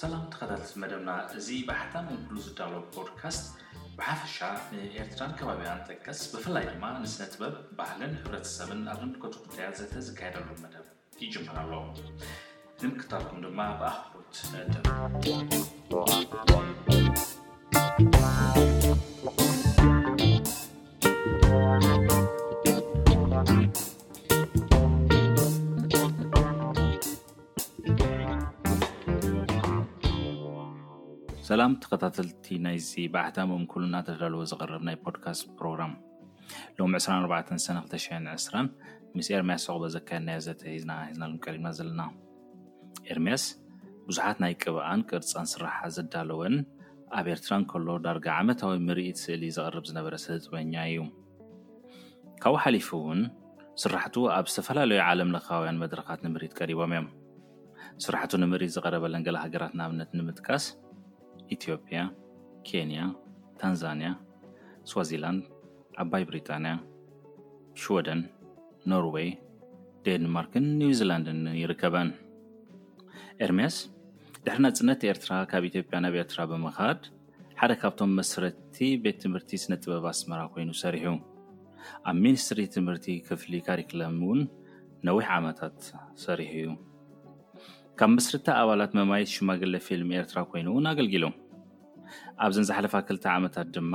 ሰላም ተኸታተልቲ መደብና፣ እዚ ብሓታ መንግዱ ዝዳሎ ፖድካስት ብሓፈሻ ንኤርትራን ከባቢኣን ጠቀስ ብፍላይ ድማ ንስነ ጥበብ፣ ባህልን ሕብረተሰብን ኣብ ዝምልከቱ ጉዳያት ዘተ ዝካየደሉ መደብ ይጅምር ኣሎ። ንምክታልኩም ድማ ብኣኽብሮት ንዕድም። ሰላም ተኸታተልቲ ናይዚ ብዓታ ምምኩልና ተዳልዎ ዝቐርብ ናይ ፖድካስት ፕሮግራም ሎም 24 ሰነ 220 ምስ ኤርምያስ ሰቕበ ዘካየድ ናይ ዘተ ሂዝና ሂዝናልም ቀሪብና ዘለና ኤርምያስ ብዙሓት ናይ ቅብኣን ቅርፃን ስራሓ ዘዳለወን ኣብ ኤርትራ እንከሎ ዳርጋ ዓመታዊ ምርኢት ስእሊ ዘቕርብ ዝነበረ ስህጥበኛ እዩ ካብኡ ሓሊፉ እውን ስራሕቱ ኣብ ዝተፈላለዩ ዓለም ለኻውያን መድረኻት ንምርኢት ቀሪቦም እዮም። ስራሕቱ ንምርኢት ዝቐረበለን ገለ ሃገራት ንኣብነት ንምጥቃስ ኢትዮጵያ፣ ኬንያ፣ ታንዛንያ፣ ስዋዚላንድ፣ ዓባይ ብሪጣንያ፣ ሽወደን፣ ኖርዌይ፣ ዴንማርክን ኒውዚላንድን ይርከበን። ኤርምያስ ድሕሪ ናጽነት ኤርትራ ካብ ኢትዮጵያ ናብ ኤርትራ ብምኻድ ሓደ ካብቶም መስረቲ ቤት ትምህርቲ ስነ ጥበብ ኣስመራ ኮይኑ ሰሪሑ። ኣብ ሚኒስትሪ ትምህርቲ ክፍሊ ካሪክለም እውን ነዊሕ ዓመታት ሰሪሑ እዩ። ካብ መስረቲ ኣባላት መማይት ሽማግለ ፊልም ኤርትራ ኮይኑ እውን ኣገልጊሉ። ኣብዘን ዝሓለፋ ክልተ ዓመታት ድማ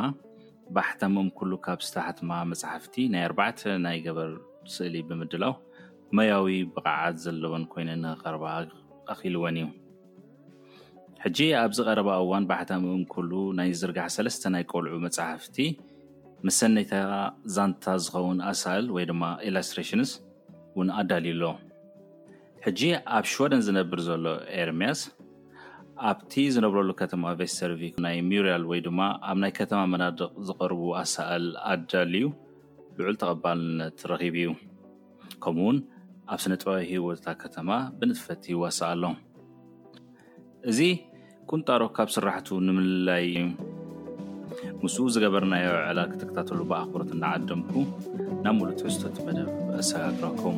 ብኣሕታሞም ኩሉ ካብ ዝተሓትማ መጻሕፍቲ ናይ ኣርባዕተ ናይ ገበር ስእሊ ብምድላው ሞያዊ ብቕዓት ዘለወን ኮይነን ንኽቐርባ ኣኽኢልወን እዩ። ሕጂ ኣብዚ ቀረባ እዋን ባሕታዊ እንክሉ ናይ ዝርጋሐ ሰለስተ ናይ ቆልዑ መጻሕፍቲ ምስ ሰነይታ ዛንታ ዝኸውን ኣሳእል ወይ ድማ ኢላስትሬሽንስ እውን ኣዳልዩ ኣሎ። ሕጂ ኣብ ሽወደን ዝነብር ዘሎ ኤርምያስ ኣብቲ ዝነብረሉ ከተማ ቬስተርቪክ ናይ ሚሪያል ወይ ድማ ኣብ ናይ ከተማ መናድቕ ዝቐርቡ ኣሳእል ኣዳልዩ ልዑል ተቐባልነት ረኺቡ እዩ። ከምኡውን ኣብ ስነ ጥበባዊ ህይወት እታ ከተማ ብንጥፈት ይዋሳእ ኣሎ። እዚ ቁንጣሮ ካብ ስራሕቱ ንምልላይ ምስኡ ዝገበርናዮ ዕላል ክትከታተሉ ብኣኽብሮት እናዓደምኩ ናብ ሙሉእ ትሕዝቶ እቲ መደብ ኣሰጋግራኩም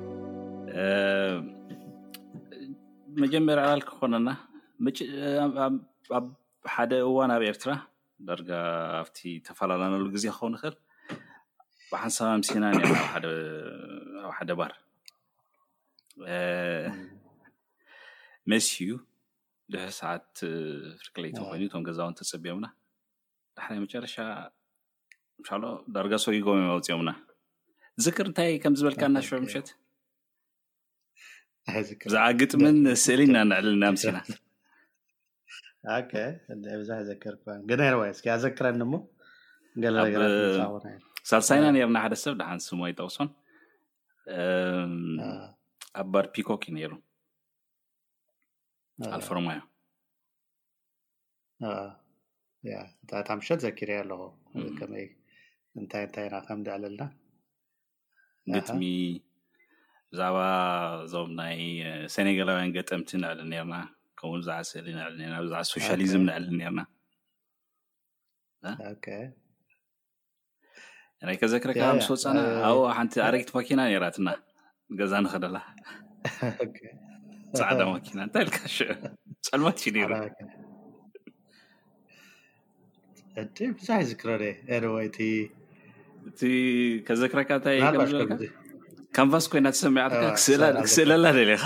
መጀመርያ ኣባል ክኾነና ኣብ ሓደ እዋን ኣብ ኤርትራ ዳርጋ ኣብቲ ተፈላለናሉ ግዜ ክኸውን ይኽእል ብሓንሳብ ኣምሲና ኔርና ኣብ ሓደ ባር መሲዩ ድሕሪ ሰዓት ፍርቂ ለይቲ ኮይኑ እቶም ገዛውንቲ ጸብዮምና ድሕሪ መጨረሻ ምሻሎ ዳርጋ ሰይጎም እዮም ኣውፅኦምና ዝክር እንታይ ከም ዝበልካና ሽዑ ምሸት ብዛዕባ ግጥምን ስእሊ ኢና ንዕልልና ምሲና ብዛ ዘከርኩ ገና ይረዋ እስኪ ኣዘክረኒ እሞ ገለ ነገራት ሳልሳይና ነርና ሓደ ሰብ ድሓን ስሙ ኣይጠቕሶን ኣብ ባር ፒኮክ እዩ ነይሩ ኣልፈሮማዮ እታ ምሸት ዘኪረ ኣለኹ ከመይ እንታይ እንታይ ኢና ከም ደዕለልና ግጥሚ ብዛዕባ እዞም ናይ ሴኔጋላውያን ገጠምቲ ንዕሊ ነርና ከምኡ ብዛዕባ ስእሊ ንዕሊ ነርና ብዛዕባ ሶሻሊዝም ንዕሊ ነርና ናይ ከዘክረካ ምስ ወፃና ኣብ ሓንቲ ኣረጊት ማኪና ነራትና ገዛ ንኸደላ ፃዕዳ ማኪና እንታይ ኢልካ ሽ ፀልማት እዩ ነይሩ እቲ ብዙሕ ዝክረ ኤርወይ እቲ እቲ ከዘክረካ እንታይ ካንቫስ ኮይና ተሰሚዓትካ ክስእለላ ደሊኻ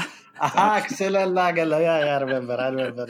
ክስእለላ ገለ ያ ያ ርበንበር ኣንበንበር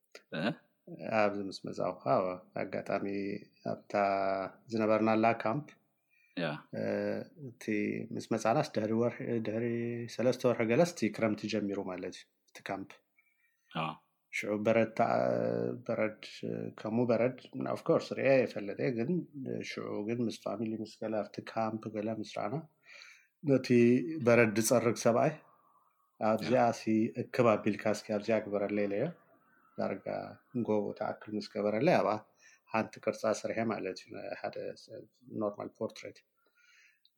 ኣብዚ ምስ መፃኹ ከዓ ኣጋጣሚ ኣብታ ዝነበርናላ ካምፕ እቲ ምስ መፃናስ ድሕሪ ወርሒ ድሕሪ ሰለስተ ወርሒ ገለስ እቲ ክረምቲ ጀሚሩ ማለት እዩ እቲ ካምፕ ሽዑ በረድ በረድ ከምኡ በረድ ኦፍኮርስ ርአ የፈለጠ ግን ሽዑ ግን ምስ ፋሚሊ ምስ ገለ ኣብቲ ካምፕ ገለ ምስ ረኣና ነቲ በረድ ዝፀርግ ሰብኣይ ኣብዚኣ ሲ እክብ ኣቢልካ እስኪ ኣብዚኣ ግበረለይ ኢለዮ ዳርጋ ጎቦ ትኣክል ምስ ገበረለይ ኣብኣ ሓንቲ ቅርጻ ስርሐ ማለት እዩ ሓደ ኖርማል ፖርትሬት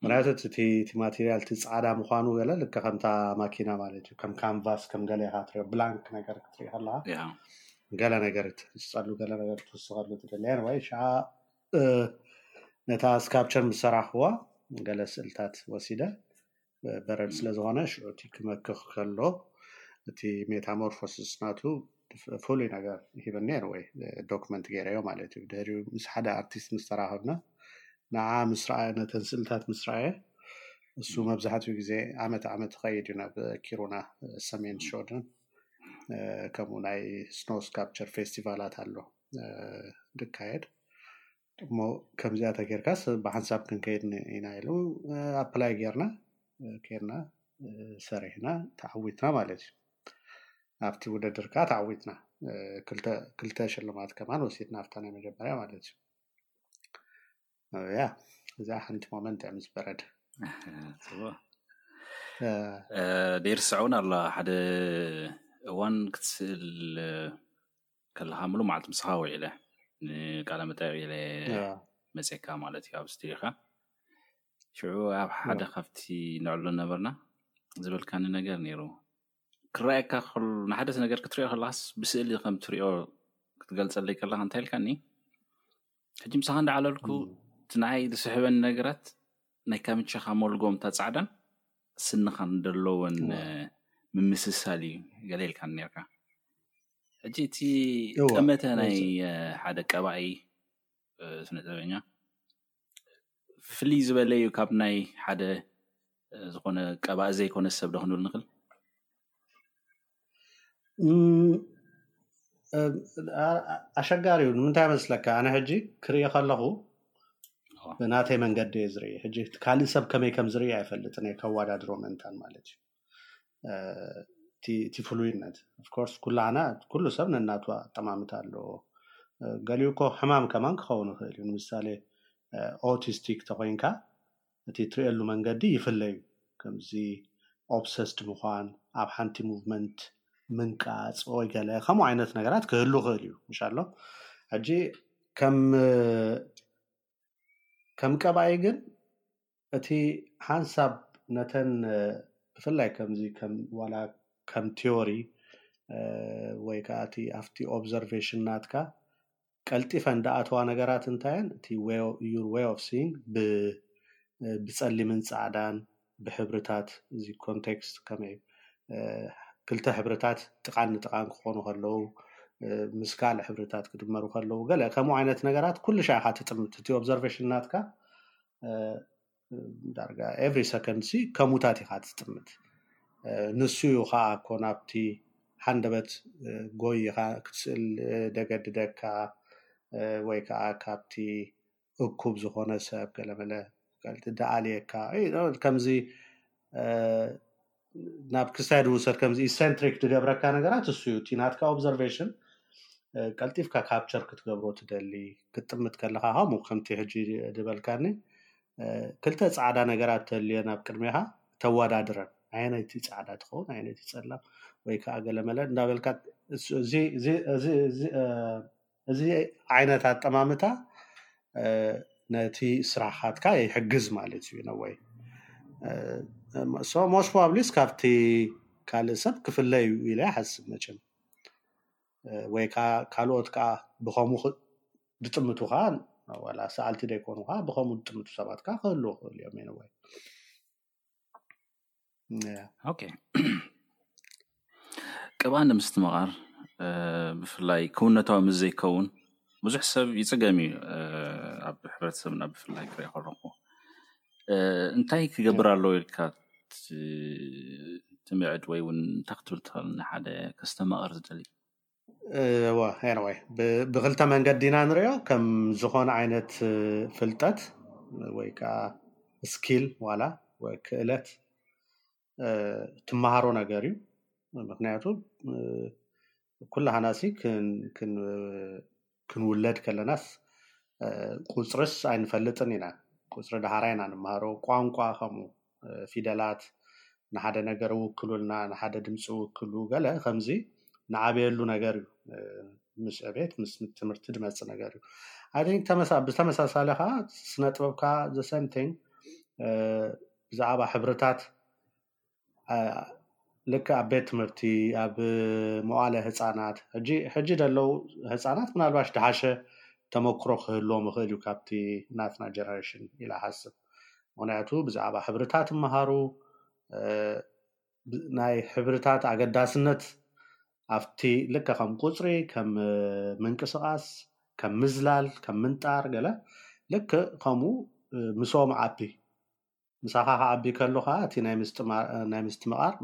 ምክንያቱ እቲ እቲ ማቴሪያል እቲ ጻዕዳ ምዃኑ ገለ ልክ ከምታ ማኪና ማለት እዩ ከም ካንቫስ ከም ገለ ኢኻ ትሪኦ ብላንክ ነገር ክትርኢ ከለካ ያ ገለ ነገር ትስፀሉ ገለ ነገር ትውስኸሉ ትደለያ ወይ ሸዓ እ፣ ነታ ስካፕቸር ምስ ሰራሕክዋ ገለ ስእልታት ወሲደ በረድ ስለ ዝኾነ ሽዑ እቲ ክመክኽ ከሎ እቲ ሜታሞርፎሲስ ናቱ ፍሉይ ነገር ሂበኒ ነይሩ ወይ ዶክመንት ገይረዮ ማለት እዩ ድሕሪኡ ምስ ሓደ ኣርቲስት ምስ ተራኸብና ንዓ ምስ ረኣየ ነተን ስእልታት ምስ ረኣየ እሱ መብዛሕትኡ ግዜ ዓመት ዓመት ይኸይድ እዩ ናብ ኪሩና ሰሜን ሸወደን ከምኡ ናይ ስኖ ስካፕቸር ፌስቲቫላት ኣሎ ድካየድ እሞ ከምዚኣ ተጌርካስ ብሓንሳብ ክንከይድ ኢና ኢሉ ኣፕላይ ጌርና ኬድና ሰሪሕና ተዓዊትና ማለት እዩ ኣብቲ ውድድር ከዓ ተዓዊትና ክልተ ሽልማት ከማን ወሲድና ኣብታ ናይ መጀመርያ ማለት እዩ ያ እዚኣ ሓንቲ ሞመንት እያ ምስ በረድ ደይርስዐውን ኣላ ሓደ እዋን ክትስእል ከለካ ምሉ መዓልቲ ምስኻ ውዒለ ንቃለ መጠየቅ ኢለ መፅካ ማለት እዩ ኣብ ስቱዲዮካ ሽዑ ኣብ ሓደ ካብቲ ንዕሉ ነበርና ዝበልካኒ ነገር ነይሩ ክረኣየካ ንሓደት ነገር ክትሪኦ ከለካስ ብስእሊ ከም ትሪኦ ክትገልፀለይ ከለካ እንታይ ኢልካኒ ሕጂ ምሳኻ እንዳዓለልኩ እቲ ንዓይ ዝስሕበኒ ነገራት ናይ ካምቻኻ ሞልጎም እታ ፃዕዳን ስንኻን ዘለወን ምምስሳል እዩ ገለ ኢልካ ነርካ ሕጂ እቲ ጠመተ ናይ ሓደ ቀባኢ ስነጥበበኛ ፍልይ ዝበለ እዩ ካብ ናይ ሓደ ዝኾነ ቀባኢ ዘይኮነ ሰብ ዶ ክንብል ንኽእል? ኣሸጋሪ እዩ ንምንታይ መስለካ ኣነ ሕጂ ክርኢ ከለኹ ብናተይ መንገዲ እየ ዝርኢ ሕጂ ካልእ ሰብ ከመይ ከም ዝርኢ ኣይፈልጥን እየ ከዋዳድሮ ምእንታን ማለት እዩ እቲ ፍሉይነት ኦፍኮርስ ኩላህና ኩሉ ሰብ ነናቱ ኣጠማምታ ኣለዎ ገሊኡ እኮ ሕማም ከማን ክኸውን ይኽእል እዩ ንምሳሌ ኦቲስቲክ ተኾይንካ እቲ ትሪእየሉ መንገዲ ይፍለ እዩ ከምዚ ኦብሰስድ ምዃን ኣብ ሓንቲ ሙቭመንት ምንቃፅ ወይ ገለ ከምኡ ዓይነት ነገራት ክህሉ ይኽእል እዩ እንሻሎ ሕጂ ከም ከም ቀባኢ ግን እቲ ሓንሳብ ነተን ብፍላይ ከምዚ ከም ዋላ ከም ትዮሪ ወይ ከኣ እቲ ኣብቲ ኦብዘርቬሽን ናትካ ቀልጢፈን ድኣትዋ ነገራት እንታይ እየን እቲ ዩር ዌይ ኦፍ ሲይንግ ብ ብጸሊምን ጻዕዳን ብሕብርታት እዚ ኮንቴክስት ከመይ እዩ ክልተ ሕብርታት ጥቃን ንጥቃን ክኾኑ ከለዉ ምስ ካልእ ሕብርታት ክድመሩ ከለዉ ገለ ከምኡ ዓይነት ነገራት ኩልሻ ኢኻ ትጥምት እቲ ኦብዘርቬሽን ናትካ ዳርጋ ኤቭሪ ሰከንድ ሲ ከሙታት ኢኻ ትጥምት ንሱ እዩ ከዓ እኮ ናብቲ ሓንደበት ጎይኻ ክትስእል ደገድደካ ወይ ከዓ ካብቲ እኩብ ዝኾነ ሰብ ገለመለ ፈልጢ ደኣልየካ ከምዚ ናብ ክሳይድ ውሰድ ከምዚ ኢሰንትሪክ ዝገብረካ ነገራት እሱ እዩ እቲ ናትካ ኦብዘርቬሽን ቀልጢፍካ ካፕቸር ክትገብሮ ትደሊ ክትጥምት ከለካ ከምኡ ከምቲ ሕጂ ዝበልካኒ ክልተ ፃዕዳ ነገራት ተልዮን ኣብ ቅድሜካ ተወዳድረን ኣየነይቲ ፃዕዳ ትኸውን ኣየነይቲ ፀላም ወይ ከዓ ገለመለ እንዳበልካ እዚ ዓይነት ኣጠማምታ ነቲ ስራሓትካ ይሕግዝ ማለት እዩ ነወይ ሶ ሞስት ፕሮባብሊስ ካብቲ ካልእ ሰብ ክፍለ እዩ ኢለ ይሓስብ መቸም ወይ ከዓ ካልኦት ከዓ ብከምኡ ዝጥምቱ ከዓ ዋላ ሰኣልቲ ዘይኮኑ ከዓ ብከምኡ ዝጥምቱ ሰባት ከዓ ክህልዉ ይክእሉ እዮም ኢንወይ። ኦኬ ቅብኣ ንምስትምቓር ብፍላይ ክውነታዊ ምስ ዘይከውን ብዙሕ ሰብ ይፅገም እዩ ኣብ ሕብረተሰብና ብፍላይ ክሪኦ ከለኹ እንታይ ክገብር ኣለዎ ኢልካ ትምዕድ ወይ እውን እንታይ ክትብል ትኽእል ንሓደ ከስተማቕር ዝደሊ እወ ኤንወይ ብክልተ መንገዲ ኢና ንሪኦ ከም ዝኾነ ዓይነት ፍልጠት ወይ ከዓ ስኪል ዋላ ወይ ክእለት ትመሃሮ ነገር እዩ ምክንያቱ ኩላህና ሲ ክንውለድ ከለናስ ቁፅርስ ኣይንፈልጥን ኢና። ቁፅሪ ዳህራይ ኢና ንመሃሮ። ቋንቋ ከምኡ ፊደላት ንሓደ ነገር እውክሉልና፣ ንሓደ ድምፂ እውክሉ ገለ ከምዚ ንዓበየሉ ነገር እዩ። ምስ ዕቤት ምስ ትምህርቲ ድመፅ ነገር እዩ ኣይ ቲንክ ብተመሳሳሊ ከዓ ስነ ጥበብ ከዓ ዘሰምቲንግ ብዛዕባ ሕብርታት ልክ ኣብ ቤት ትምህርቲ ኣብ መዋእለ ህፃናት ሕጂ ዘለዉ ህፃናት ምናልባሽ ዝሓሸ ተመክሮ ክህልዎም ይኽእል እዩ ካብቲ ናትና ጀነሬሽን ኢለ ይሓስብ ምኽንያቱ ብዛዕባ ሕብርታት ይመሃሩ ናይ ሕብርታት ኣገዳስነት ኣብቲ ልክዕ ከም ቁፅሪ ከም ምንቅስቓስ ከም ምዝላል ከም ምንጣር ገለ ልክዕ ከምኡ ምስኦም ዓቢ። ምሳኻ ክዓቢ ከሎ ከዓ እቲ ናይ ምስትምቓር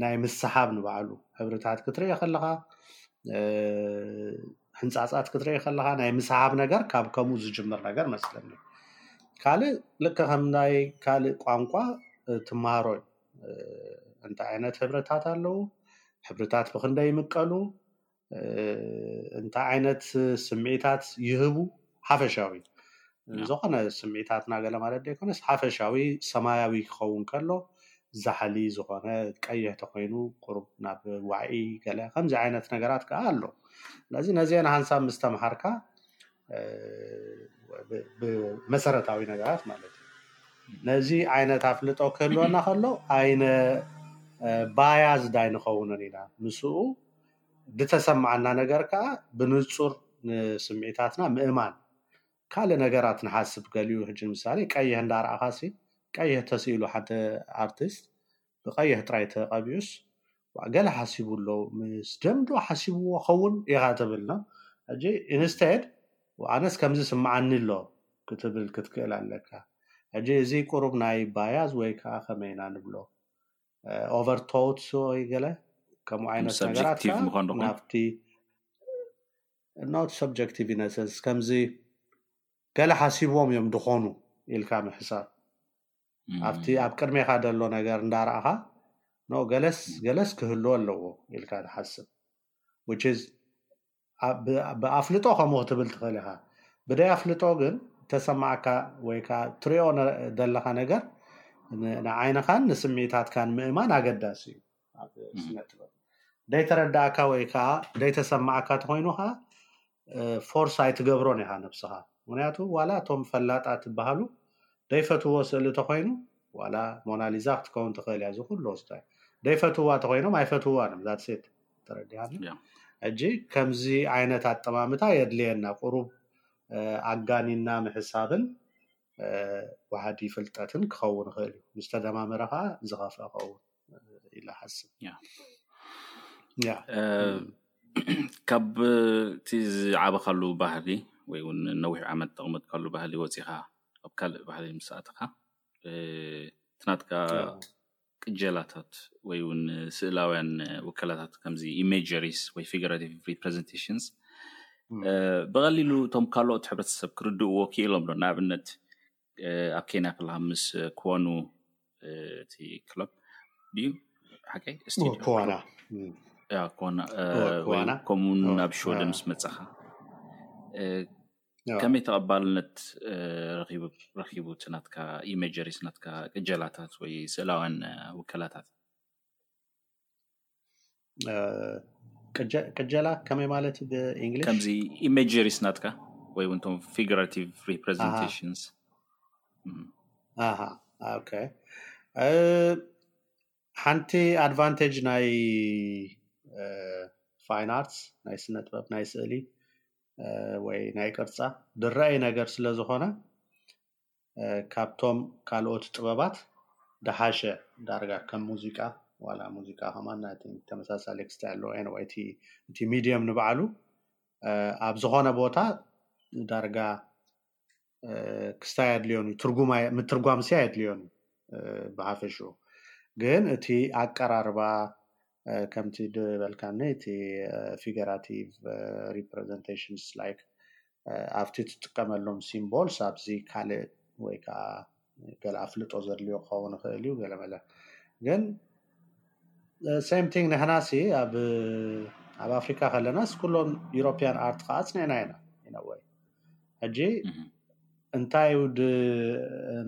ናይ ምስሓብ ንባዕሉ ሕብርታት ክትርኢ ከለኻ ሕንፃፃት ክትርኢ ከለኻ ናይ ምስሓብ ነገር ካብ ከምኡ ዝጅምር ነገር መስለኒ ካልእ ልክ ከም ናይ ካልእ ቋንቋ ትመሃሮ እዩ እንታይ ዓይነት ሕብርታት ኣለዉ ሕብርታት ብክንደይ ይምቀሉ እንታይ ዓይነት ስምዒታት ይህቡ ሓፈሻዊ ዝኾነ ስምዒታትና ገለ ማለት ዘይኮነስ ሓፈሻዊ ሰማያዊ ክኸውን ከሎ ዛሕሊ ዝኾነ ቀይሕ ተኾይኑ ቁሩብ ናብ ዋዒ ገለ ከምዚ ዓይነት ነገራት ከኣ ኣሎ ስለዚ ነዚኤን ሃንሳብ ምስ ተምሃርካ ብመሰረታዊ ነገራት ማለት እዩ ነዚ ዓይነት ኣፍልጦ ክህልወና ከሎ ኣይነ ባያዝድ ኣይንኸውንን ኢና ምስኡ ድተሰማዓና ነገር ከኣ ብንጹር ንስምዒታትና ምእማን ካልእ ነገራት ንሓስብ ገሊኡ ሕጂ ምሳሌ ቀይሕ እንዳረኣኻሲ ቀይሕ ተሲኢሉ ሓደ ኣርቲስት ብቀይሕ ጥራይ ተቀቢኡስ ዋእ ገለ ሓሲቡ ኣሎ ምስ ደም ዶ ሓሲብዎ ክኸውን ኢኻ ትብል እና ሕጂ ኢንስተድ ኣነስ ከምዚ ይስምዓኒ ኣሎ ክትብል ክትክእል ኣለካ ሕጂ እዚ ቁሩብ ናይ ባያዝ ወይ ከኣ ከመይ ኢና ንብሎ ኦቨር ቶትስ ወይ ገለ ከምኡ ዓይነት ነገራት ናብቲ ኖት ሰብጀክቲቭ ኢነሰንስ ከምዚ ገለ ሓሲብዎም እዮም ድኾኑ ኢልካ ምሕሳብ ኣብቲ ኣብ ቅድሜኻ ዘሎ ነገር እንዳረእኻ ኖ ገለስ ገለስ ክህልዎ ኣለዎ ኢልካ ትሓስብ ብኣፍልጦ ከምኡ ክትብል ትኽእል ኢኻ ብደይ ኣፍልጦ ግን ተሰማዕካ ወይ ከዓ ትሪኦ ዘለኻ ነገር ንዓይንኻን ንስምዒታትካን ምእማን ኣገዳሲ እዩ ኣብ ስነ ጥበብ ደይተረዳእካ ወይ ከዓ ደይተሰማዕካ ተኮይኑ ከዓ ፎርስ ኣይትገብሮን ኢኻ ነብስኻ ምክንያቱ ዋላ እቶም ፈላጣ ትበሃሉ ደይፈትዎ ስእሊ ተኮይኑ ዋላ ሞናሊዛ ክትከውን ትኽእል እያ እዚ ኩሉ ወስታይ ደይፈትዋ ተኮይኖም ኣይፈትዋን እዮም ዛትሴት ተረዲኣኒ ሕጂ ከምዚ ዓይነት ኣጠማምታ የድልየና ቁሩብ ኣጋኒና ምሕሳብን ዋሕዲ ፍልጠትን ክኸውን ይኽእል እዩ ምስ ተደማመረ ከዓ ዝኸፍአ ኸውን ኢለ ሓስብ ካብ እቲ ዝዓበካሉ ባህሊ ወይ እውን ነዊሕ ዓመት ተቕመጥካሉ ባህሊ ወፂኻ ኣብ ካልእ ባህሊ ምስ ኣተኻ እቲ ናትካ ቅጀላታት ወይ እውን ስእላውያን ውከላታት ከምዚ ኢሜጀሪስ ወይ ፊገራቲቭ ሪፕሬዘንቴሽንስ ብቐሊሉ እቶም ካልኦት ሕብረተሰብ ክርድእዎ ክኢሎም ዶ ንኣብነት ኣብ ኬንያ ከለካ ምስ ክዋኑ እቲ ክለብ ድዩ ሓቀይ ክዋና ከምኡ ናብ ሸወደን ምስ መፀኻ ከመይ ተቐባልነት ረኪቡ እቲ ናትካ ኢሜጀሪስ ናትካ ቅጀላታት ወይ ስእላውያን ውከላታት? ቅጀላ ከመይ ማለት ብእንግሊሽ ከምዚ ኢሜጀሪስ ናትካ ወይ እውን ቶም ፊግራቲቭ ሪፕሬዘንቴሽንስ ሓንቲ ኣድቫንቴጅ ናይ ፋይን ኣርትስ ናይ ስነ ጥበብ ናይ ስእሊ ወይ ናይ ቅርፃ ድረአይ ነገር ስለ ዝኾነ ካብቶም ካልኦት ጥበባት ደሓሸ ዳርጋ ከም ሙዚቃ ዋላ ሙዚቃ ከማን ናይ ተመሳሳሊ ክስተ ኣለዎ ኤንወይ እቲ እቲ ሚድየም ንባዕሉ ኣብ ዝኾነ ቦታ ዳርጋ ክስታይ ኣድልዮን እዩ ትርጉም ምትርጓም ሲ ኣየድልዮን እዩ ብሓፈሽኡ ግን እቲ ኣቀራርባ ከምቲ ድበልካኒ እቲ ፊገራቲቭ ሪፕረዘንቴሽንስ ላይክ ኣብቲ ትጥቀመሎም ሲምቦልስ ኣብዚ ካልእ ወይ ከዓ ገለ ኣፍልጦ ዘድልዮ ክኸውን ይኽእል እዩ ገለ መለ ግን ሴም ቲንግ ንሕናሲ ኣብ ኣብ ኣፍሪካ ከለናስ ኩሎም ዩሮፒያን ኣርት ከዓ ፅኒዕና ኢና ይነወይ ሕጂ እንታይ ውድ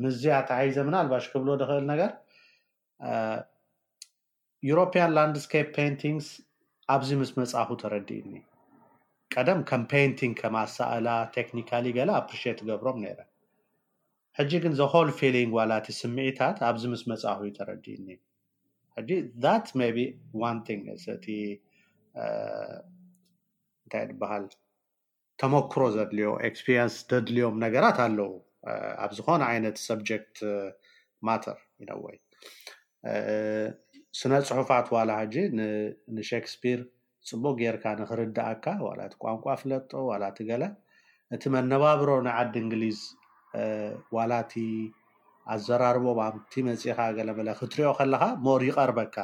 ምዝያ ተሓይዘ ምናልባሽ ክብሎ ድኽእል ነገር European Landscape Paintings ኣብዚ ምስ መጻኹ ተረዲእኒ። ቀደም ከም ፔይንቲንግ ከም ኣሳእላ ቴክኒካሊ ገለ ኣፕሪሼት እገብሮም ነይረ። ሕጂ ግን the whole feeling ዋላ እቲ ስምዒታት ኣብዚ ምስ መጻኹ እዩ ተረዲእኒ። ሕጂ that may be one thing እቲ እንታይ ድበሃል? ተመክሮ ዘድልዮ ኤክስፒሪየንስ ዘድልዮም ነገራት ኣለው ኣብ ዝኾነ ዓይነት ሰብጀክት ማተር ኢነወይ ስነ ፅሑፋት ዋላ ሕጂ ንሼክስፒር ፅቡቅ ጌርካ ንክርድኣካ ዋላ እቲ ቋንቋ ፍለጦ ዋላ እቲ ገለ እቲ መነባብሮ ናይ ዓዲ እንግሊዝ ዋላ እቲ ኣዘራርቦም ኣብቲ መፂኻ ገለመለ ክትሪኦ ከለኻ ሞር ይቐርበካ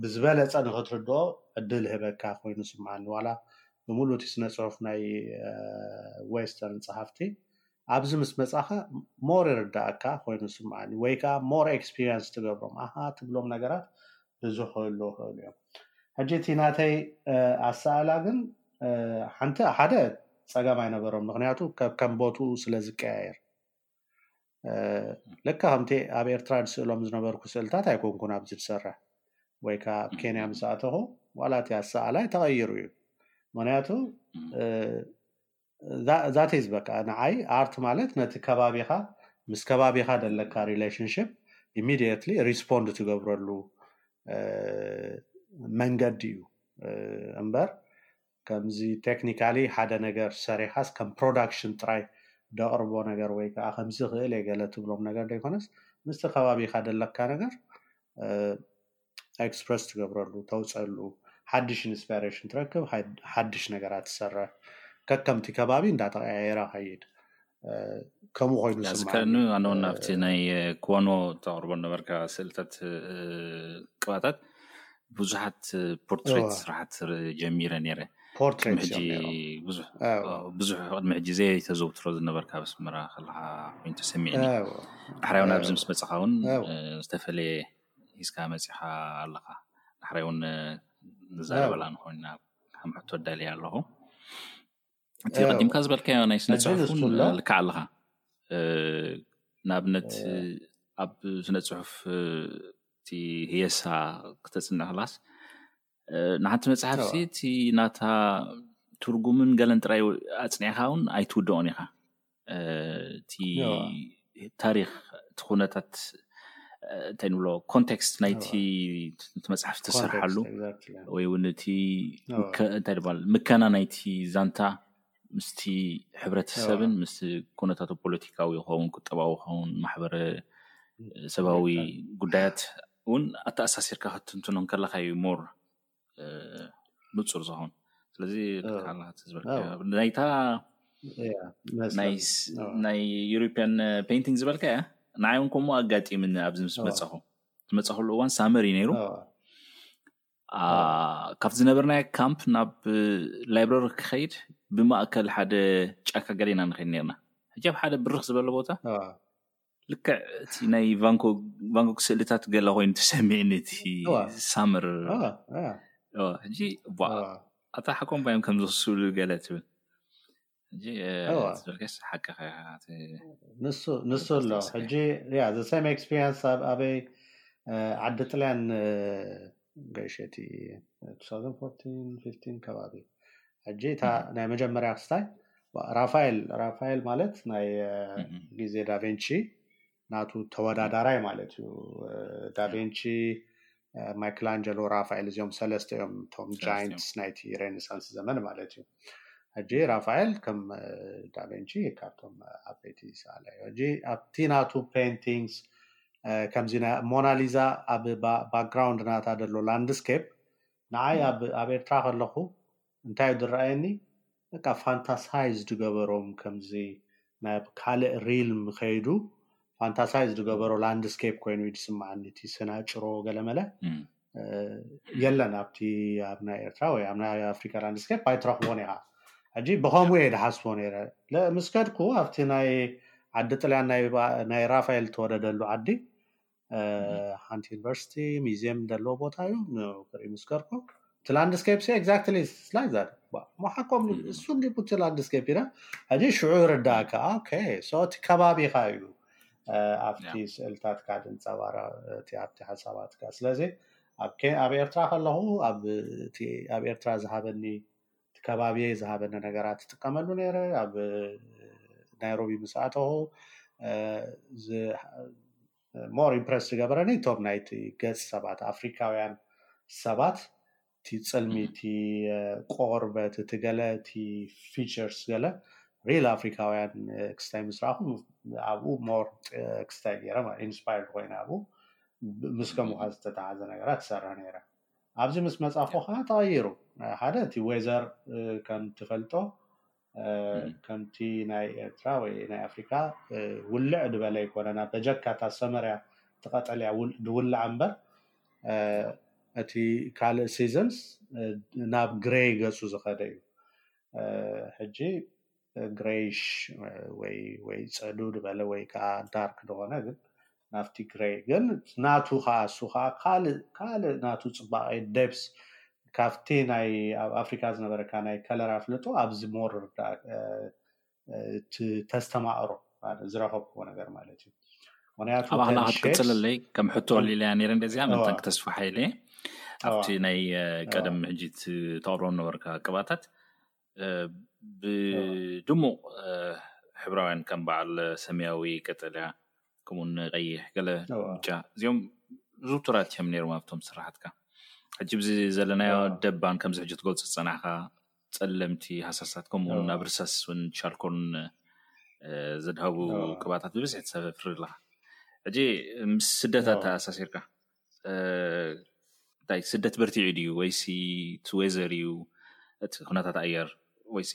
ብዝበለጸ ንኽትርድኦ ዕድል እህበካ ኮይኑ ይስምዓኒ። ዋላ ብምሉኡ እቲ ስነ-ጽሑፍ ናይ ዌስተርን ጸሓፍቲ ኣብዚ ምስ መጻኻ more ይርድኣካ ኮይኑ ይስምዓኒ ወይ ከኣ more experience ትገብሮም ኣሃ ትብሎም ነገራት ብዙሕ ክህልዉ ይኽእሉ እዮም። ሕጂ እቲ ናተይ ኣሰኣእላ ግን ሓንቲ ሓደ ጸገም ኣይነበሮን ምኽንያቱ ከከም ቦትኡ ስለ ዝቀያየር። ልካ ከምቲ ኣብ ኤርትራ ዝስእሎም ዝነበርኩ ስእልታት ኣይኮንኩን ኣብዚ ዝሰርሕ ወይ ከዓ ኣብ ኬንያ ምስ ኣተኹ ዋላ እቲ ኣሰኣላይ ተቐይሩ እዩ ምክንያቱ ዛት ኢዝ በቃ ንዓይ ኣርት ማለት ነቲ ከባቢኻ ምስ ከባቢኻ ዘለካ ሪሌሽንሽፕ ኢሚድየትሊ ሪስፖንድ ትገብረሉ መንገዲ እዩ እምበር ከምዚ ቴክኒካሊ ሓደ ነገር ሰሪሓስ ከም ፕሮዳክሽን ጥራይ ደቕርቦ ነገር ወይ ከኣ ከምዚ ክእል እየ ገለ ትብሎም ነገር ደይኮነስ ምስቲ ከባቢኻ ደለካ ነገር ኤክስፕረስ ትገብረሉ ተውጸሉ ሓድሽ ኢንስፓይረሽን ትረክብ ሓድሽ ነገራት ትሰርሕ ከከምቲ ከባቢ እንዳተቐያየረ ኸይድ ከምኡ ኮይኑ እዚ ከኑ ኣነ እውን ናብቲ ናይ ኮኖ ተቅርቦ ነበርካ ስእልታት ቅባታት ብዙሓት ፖርትሬት ስራሓት ጀሚረ ነይረ ቅድሚ ሕጂ ብዙሕ ብዙሕ ቅድሚ ሕጂ ዘይተዘውትሮ ዝነበርካ ኣስመራ ከለካ ኮይኑ ተሰሚዕኒ ዳሕራይ እውን ኣብዚ ምስ መፅኻ እውን ዝተፈለየ ሒዝካ መፂኻ ኣለካ ዳሕራይ እውን ንዛረበላ ንኮይና ከም ሕቶ ኣዳልየ ኣለኹ እቲ ቀዲምካ ዝበልካዮ ናይ ስነ ፅሑፍ ልክዓ ኣለካ ንኣብነት ኣብ ስነ ፅሑፍ እቲ ህየሳ ክተፅንዕ ክላስ ንሓንቲ መፅሓፍ ሲ እቲ ናታ ትርጉምን ገለን ጥራይ ኣፅኒዕካ እውን ኣይትውደኦን ኢኻ እቲ ታሪክ እቲ ኩነታት እንታይ ንብሎ ኮንቴክስት ናይቲ መፅሓፍ ዝተሰርሓሉ ወይ እውን እቲ እንታይ ድበሃል ምከና ናይቲ ዛንታ ምስቲ ሕብረተሰብን ምስ ኩነታቱ ፖለቲካዊ ይኸውን ቁጠባዊ ይኸውን ማሕበረ ሰባዊ ጉዳያት እውን ኣተኣሳሲርካ ክትንትኖ ከለካ እዩ ሞር ንፁር ዝኸውን ስለዚ ናይታ ናይ ዩሮፒያን ፔንቲንግ ዝበልካ እያ ንዓይ እውን ከምኡ ኣጋጢምኒ ኣብዚ ምስ መፀኹ ዝመፀኽሉ እዋን ሳመር እዩ ነይሩ ካብቲ ዝነበርናዮ ካምፕ ናብ ላይብራሪ ክኸይድ ብማእከል ሓደ ጫካ ገሌና ንኸይድ ነርና ሕጃብ ሓደ ብርኽ ዝበለ ቦታ ልክዕ እቲ ናይ ቫንኮክ ስእልታት ገለ ኮይኑ ተሰሚዕኒ እቲ ሳምር ሕጂ ኣታ ሓቆም ባዮም ከም ዝኽስሉ ገለ ትብል ሕጂልስ ሓቅኻ ንሱ ኣሎ ሕጂ ዘሰም ኤክስፒሪንስ ኣበይ ዓዲ ጥልያን ገይሸ እቲ ቱሳውዘን ፎርቲን ፊፍቲን ከባቢ ሕጂ እታ ናይ መጀመርያ ክስታይ ዋ- ራፋኤል ራፋኤል ማለት ናይ እ፣ እም፣ ግዜ ዳቬንቺ ናቱ እም፣ ተወዳዳራይ ማለት እዩ እ፣ ያ ዳቬንቺ እ፣ ማይክላንጀሎ ራፋኤል እዚኦም ሰለስተ እዮም እቶም ሰለስተ እዮም ጃይንትስ ናይቲ ሬኔሳንስ ዘመን ማለት እዩ ሕጂ እም፣ ራፋኤል ከም እ፣ ዳቬንቺ ካብቶም እ፣ ዓበይቲ ሰኣሊ እዩ ሕጂ ኣብቲ ናቱ ፔንቲንግስ ከምዚ ሞናሊዛ ኣብ ባክግራውንድ ናታ ዘሎ ላንድስኬፕ ንዓይ ኣብ ኤርትራ ከለኹ እንታይ እዩ ዝረኣየኒ በቃ ፋንታሳይዝ ዝገበሮም ከምዚ ናብ ካልእ ሪልም ከይዱ ፋንታሳይዝ ዝገበሮ ላንድስኬፕ ኮይኑ እዩ ዝስምዓኒ እቲ ስናጭሮ ገለመለ የለን ኣብቲ ኣብ ናይ ኤርትራ ወይ ኣብ ናይ ኣፍሪካ ላንድስኬፕ ኣይትረኽቦን ኢኻ ሕጂ ብከምኡ እየ ድሓስቦ ነይረ ምስ ከድኩ ኣብቲ ናይ ዓዲ ጥልያን ናይ ራፋኤል ተወለደሉ ዓዲ ሓንቲ ዩኒቨርሲቲ ሚዚየም ዘለዎ ቦታ እዩ ክርኢ ምስ ከድኩ እቲ ላንድስኬፕ ሲ ኤግዛክትሊ ስላይ ዛት መሓቆም እሱ እንዲ ቡቲ ላንድስኬፕ ኢና ሕጂ ሽዑ ይርዳእ ከዓ ኦኬ ሶ እቲ ከባቢኻ እዩ ኣብቲ ስእልታትካ ድንፀባረቕ እቲ ኣብቲ ሓሳባትካ ስለዚ ኣብ ኤርትራ ከለኹ ኣብቲ ኣብ ኤርትራ ዝሃበኒ እቲ ከባቢየ ዝሃበኒ ነገራት ትጥቀመሉ ነይረ ኣብ ናይሮቢ ምስ ኣተኹ ሞር ኢምፕረስ ዝገበረኒ እቶም ናይቲ ገፅ ሰባት ኣፍሪካውያን ሰባት እቲ ፅልሚ እቲ ቆርበት እቲ ገለ እቲ ፊቸርስ ገለ ሪል ኣፍሪካውያን ክስታይ ምስ ረኣኹ ኣብኡ ሞር ክስታይ ገይረ ማለት ኢንስፓየርድ ኮይነ ኣብኡ ምስ ከምኡ ካብ ዝተተሓዘ ነገራት ትሰርሕ ነይረ ኣብዚ ምስ መፃኹ ከዓ ተቐይሩ ሓደ እቲ ዌዘር ከም ትፈልጦ ከምቲ ናይ ኤርትራ ወይ ናይ ኣፍሪካ ውልዕ ድበለ ኣይኮነና በጀካ እታ ሰመርያ እቲ ቀጠልያ ድውልዓ እምበር እቲ ካልእ ሲዝንስ ናብ ግሬይ ገጹ ዝኸደ እዩ ሕጂ ግሬይሽ ወይ ወይ ጸዱ ድበለ ወይ ከኣ ዳርክ ድኾነ ግን ናብ ትግረ ግን ናቱ ካኣ እሱ ካኣ ካልእ ካልእ ናቱ ጽባቀ ደብስ ካብቲ ናይ ኣብ ኣፍሪካ ዝነበረካ ናይ ከለር ኣፍልጦ ኣብዚ more እቲ ተስተማቅሮ ኣነ ዝረከብክዎ ነገር ማለት እዩ ምክንያቱ ኣብ ኣክላ ክትቅጽለለይ ከም ሕቶ ኣልኢለያ ነይረ እንደዚኣ ምንታንክ ተስፋ ሓይለ ኣብቲ ናይ ቀደም ሕጂ ተቅርቦም ነበርካ ቅባታት ብድሙቕ ሕብራውያን ከም በዓል ሰማያዊ፣ ቀጠልያ ከምኡውን ቀይሕ ገለ ብጫ እዚኦም ዝውቱራት እዮም ነይሮም ኣብቶም ስራሓትካ ሕጂ ብዚ ዘለናዮ ደባን ከምዚ ሕጂ ትገልፆ ዝፀናሕካ ፀለምቲ ሃሳሳት ከምኡውን ኣብ ርሳስ ን ቻልኮን ዘድሃቡ ቅባታት ብብዝሒ ተሰፍሪ ኣለካ ሕጂ ምስ ስደታት ተኣሳሲርካ እንታይ ስደት በርቲዑ ድዩ ወይሲ እቲ ወይዘር እዩ እቲ ኩነታት ኣየር ወይሲ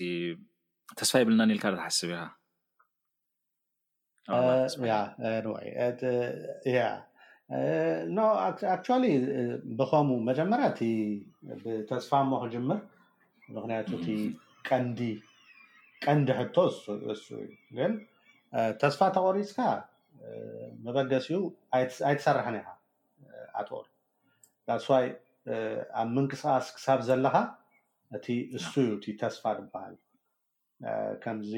ተስፋ የብልናን ኢልካ ዶ ትሓስብ ኢኻ? Uh, uh, ብኸምኡ መጀመርያ እቲ ብተስፋ እሞ ክጅምር ምክንያቱ እቲ ቀንዲ ቀንዲ ሕቶ እሱ እዩ ግን ተስፋ ተቆሪፅካ መበገሲኡ ኣይትሰርሕን ኢኻ ኣትኦል ዳትስ ዋይ ኣብ ምንቅስቃስ ክሳብ ዘለኻ እቲ እሱ እዩ እቲ ተስፋ ድበሃል ከምዚ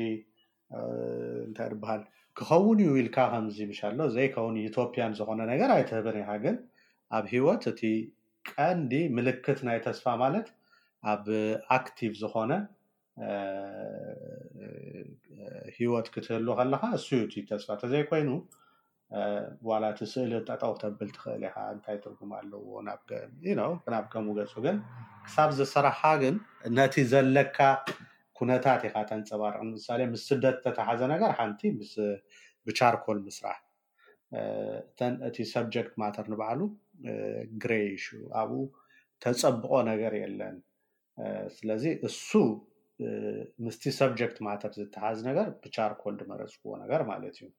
እንታይ ድበሃል ክኸውን እዩ ኢልካ ከምዚ ምሻሎ ዘይከውን ዩቶፕያን ዝኾነ ነገር ኣይትህብን ኢኻ ግን ኣብ ሂወት እቲ ቀንዲ ምልክት ናይ ተስፋ ማለት ኣብ ኣክቲቭ ዝኾነ ሂወት ክትህሉ ከለካ እሱ እዩ እቲ ተስፋ ተዘይኮይኑ ዋላ እቲ ስእሊ ጠጠው ተብል ትክእል ኢካ እንታይ ትርጉም ኣለዎ ናብ ከምኡ ገፁ ግን ክሳብ ዝስራሓ ግን ነቲ ዘለካ ኩነታት ኢካ ተንፀባርቅ ንምሳሌ ምስ ስደት ዝተታሓዘ ነገር ሓንቲ ምስ ብቻርኮል ምስራሕ እተን እቲ ሰብጀክት ማተር ንባዕሉ ግሬይ ኢሹ ኣብኡ ተፀብቆ ነገር የለን ስለዚ እሱ ምስቲ ሰብጀክት ማተር ዝተሓዝ ነገር ብቻር ኮል ድመረፅዎ ነገር ማለት እዩ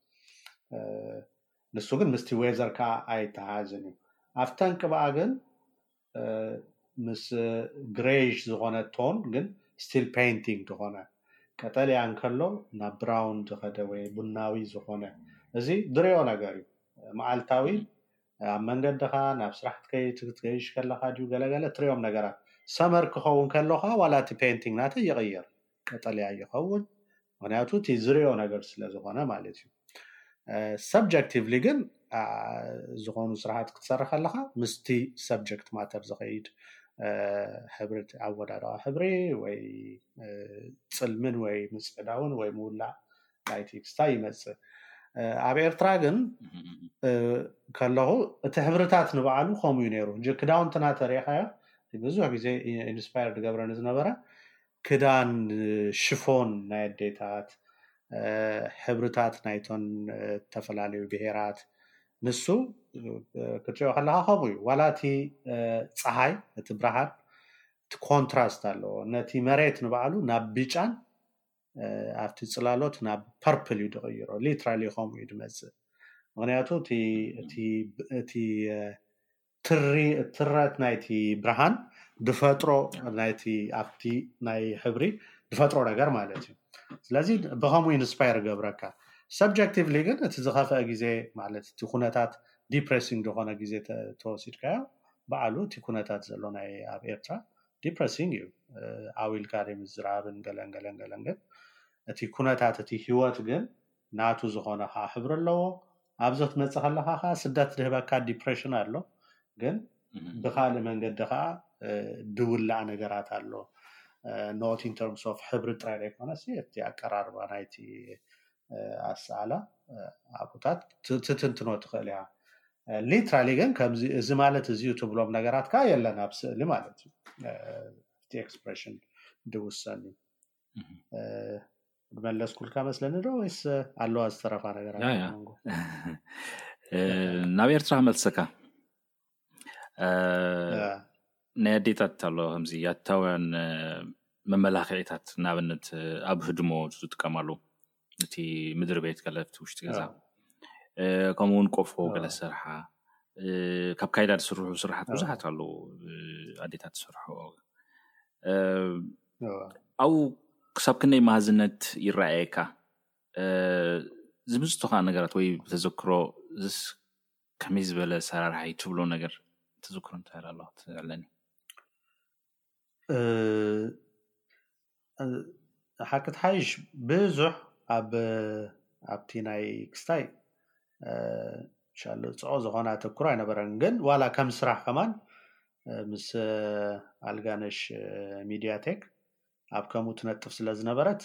ንሱ ግን ምስቲ ዌዘር ከዓ ኣይተሓዝን እዩ ኣብተን ቅብኣ ግን ምስ ግሬይሽ ዝኾነ ቶን ግን ስቲል ፔይንቲንግ ዝኾነ ቀጠልያ እንከሎ ናብ ብራውን ዝኸደ ወይ ቡናዊ ዝኾነ እዚ ድሪኦ ነገር እዩ መዓልታዊ ኣብ መንገድኻ ናብ ስራሕ ትከይድ ክትገይሽ ከለኻ ድዩ ገለ ገለ ትሪኦም ነገራት ሰመር ክኸውን ከሎ ከኣ ዋላ እቲ ፔንቲንግ ናተይ ይቕይር ቀጠልያ ይኸውን ምክንያቱ እቲ ዝሪኦ ነገር ስለ ዝኾነ ማለት እዩ ሰብጀክቲቭሊ ግን ዝኾኑ ስራሓት ክትሰርሕ ከለኻ ምስቲ ሰብጀክት ማተር ዝኸይድ ሕብሪ ኣወዳድቃ ሕብሪ ወይ ፅልምን ወይ ምፅዕዳውን ወይ ምውላዕ ናይ ቴክስታ ይመፅእ ኣብ ኤርትራ ግን ከለኹ እቲ ሕብርታት ንበዓሉ ከምኡ እዩ ነይሩ ክዳውንትና ተሪእኻዮ ብዙሕ ግዜ ኢንስፓየር ዝገብረኒ ዝነበረ ክዳን ሽፎን ናይ ኣዴታት ሕብርታት ናይቶን ዝተፈላለዩ ብሄራት ንሱ ክትሪኦ ከለካ ከምኡ እዩ ዋላ እቲ ፀሓይ እቲ ብርሃን እቲ ኮንትራስት ኣለዎ ነቲ መሬት ንበዓሉ ናብ ቢጫን ኣብቲ ፅላሎት ናብ ፐርፕል እዩ ዝቕይሮ ሊትራሊ ከምኡ እዩ ዝመፅእ ምክንያቱ እቲ ትሪ ትረት ናይቲ ብርሃን ድፈጥሮ ናይቲ ኣብቲ ናይ ሕብሪ ድፈጥሮ ነገር ማለት እዩ ስለዚ ብከምኡ ኢንስፓየር ገብረካ ሰብጀክቲቭሊ ግን እቲ ዝኸፍአ ግዜ ማለት እቲ ኩነታት ዲፕሬሲንግ ዝኾነ ግዜ ተወሲድካዮ በዓሉ እቲ ኩነታት ዘሎ ናይ ኣብ ኤርትራ ዲፕረሲንግ እዩ ዓው ኢልካ ደይ ምዝራብን ገለን ገለን ገለን ግን እቲ ኩነታት እቲ ሂወት ግን ናቱ ዝኾነ ከዓ ሕብሪ ኣለዎ ኣብዚ ክትመፅእ ከለካ ከዓ ስደት ዝህበካ ዲፕሬሽን ኣሎ ግን ብካልእ መንገዲ ከዓ ድውላዕ ነገራት ኣሎ ኖት ኢንተርምስ ኦፍ ሕብሪ ጥራይ ዘይኮነስ እቲ ኣቀራርባ ናይቲ ኣሰኣላ ኣብኡታት ትትንትኖ ትኽእል እያ ሊትራሊ ግን ከምዚ እዚ ማለት እዚዩ ትብሎም ነገራት ከዓ የለን ኣብ ስእሊ ማለት እዩ እቲ ኤክስፕሬሽን ድውሰን እዩ መለስኩልካ መስለኒ ዶ ወይስ ኣለዋ ዝተረፋ ነገራት ናብ ኤርትራ መልሰካ ናይ ኣዴታት ኣሎ ከምዚ ያታውያን መመላክዒታት ንኣብነት ኣብ ህድሞ ዝጥቀማሉ እቲ ምድሪ ቤት ከለፍቲ ውሽጢ ገዛ ከምኡ ውን ቆፎ ገለ ስርሓ ካብ ካይዳ ዝስርሑ ስርሓት ብዙሓት ኣለ ኣዴታት ዝስርሑ ኣብኡ ክሳብ ክንደይ ማሃዝነት ይረኣየካ ዝምዝቱካ ነገራት ወይ ብተዘክሮ ከመይ ዝበለ ኣሰራርሓ እዩ ትብሎ ነገር ትዝክሮ እንተሃሉ ኣሎ ክትነግረኒ? ሓቂ ትሓይሽ ብዙሕ ኣብ ኣብቲ ናይ ክስታይ ሻለፅኦ ዝኾነ ኣተኩሮ ኣይነበረን ግን ዋላ ከም ስራሕ ከማን ምስ ኣልጋነሽ ሚድያቴክ ኣብ ከምኡ ትነጥፍ ስለ ዝነበረት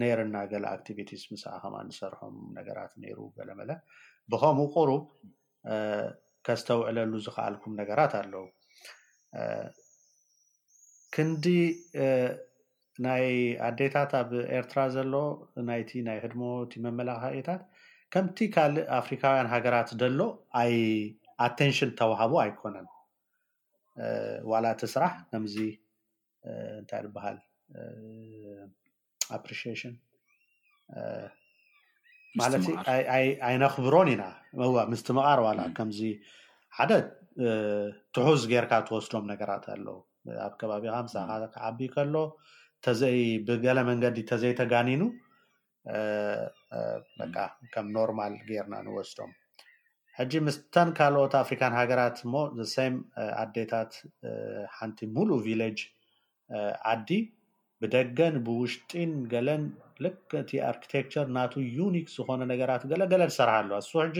ነይርና ገለ ኣክቲቪቲስ ምስኣ ከማን ንሰርሖም ነገራት ነይሩ ገለመለ ብከምኡ ቁሩብ ከስተውዕለሉ ዝኸኣልኩም ነገራት ኣለዉ ክንዲ ናይ ኣዴታት ኣብ ኤርትራ ዘሎ ናይቲ ናይ ህድሞ እቲ መመላኽዒታት ከምቲ ካልእ ኣፍሪካውያን ሃገራት ዘሎ ኣይ ኣቴንሽን ተዋህቦ ኣይኮነን ዋላ እቲ ስራሕ ከምዚ እንታይ ዝበሃል ኣፕሪሽን ማለት ኣይነኽብሮን ኢና እዋ ምስትምቓር ዋላ ከምዚ ሓደ ትሑዝ ጌርካ ትወስዶም ነገራት ኣለዉ ኣብ ከባቢኻ ምሳኻ ክዓቢ ከሎ ተዘይ ብገለ መንገዲ ተዘይተጋኒኑ በቃ ከም ኖርማል ጌርና ንወስዶም ሕጂ ምስተን ካልኦት ኣፍሪካን ሃገራት እሞ ዘሰም ኣዴታት ሓንቲ ሙሉ ቪሌጅ ዓዲ ብደገን ብውሽጢን ገለን ልክ እቲ ኣርኪቴክቸር ናቱ ዩኒክ ዝኾነ ነገራት ገለ ገለ ዝሰርሓ ኣለዋ እሱ ሕጂ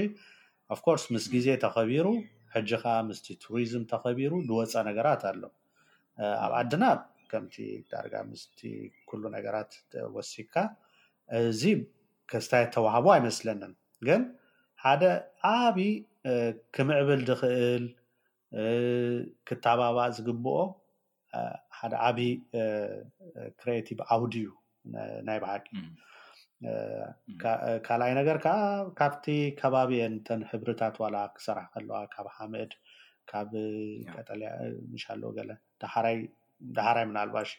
ኣፍኮርስ ምስ ግዜ ተኸቢሩ ሕጂ ከዓ ምስቲ ቱሪዝም ተኸቢሩ ዝወፀ ነገራት ኣሎ ኣብ ዓድና ከምቲ ዳርጋ ምስቲ ኩሉ ነገራት ወሲካ እዚ ከስታየት ተዋህቦ ኣይመስለንን ግን ሓደ ዓቢ ክምዕብል ዝክእል ክታባባዕ ዝግብኦ ሓደ ዓቢ ክሬቲቭ ዓውዲ እዩ። ናይ ብሓቂ ካልኣይ ነገር ከዓ ካብቲ ከባቢ እየን እተን ሕብርታት ዋላ ክሰርሓ ከለዋ ካብ ሓመድ ካብ ቀጠልያ ምሻሎ ገለ ዳሓራይ ዳሓራይ ምናልባሽ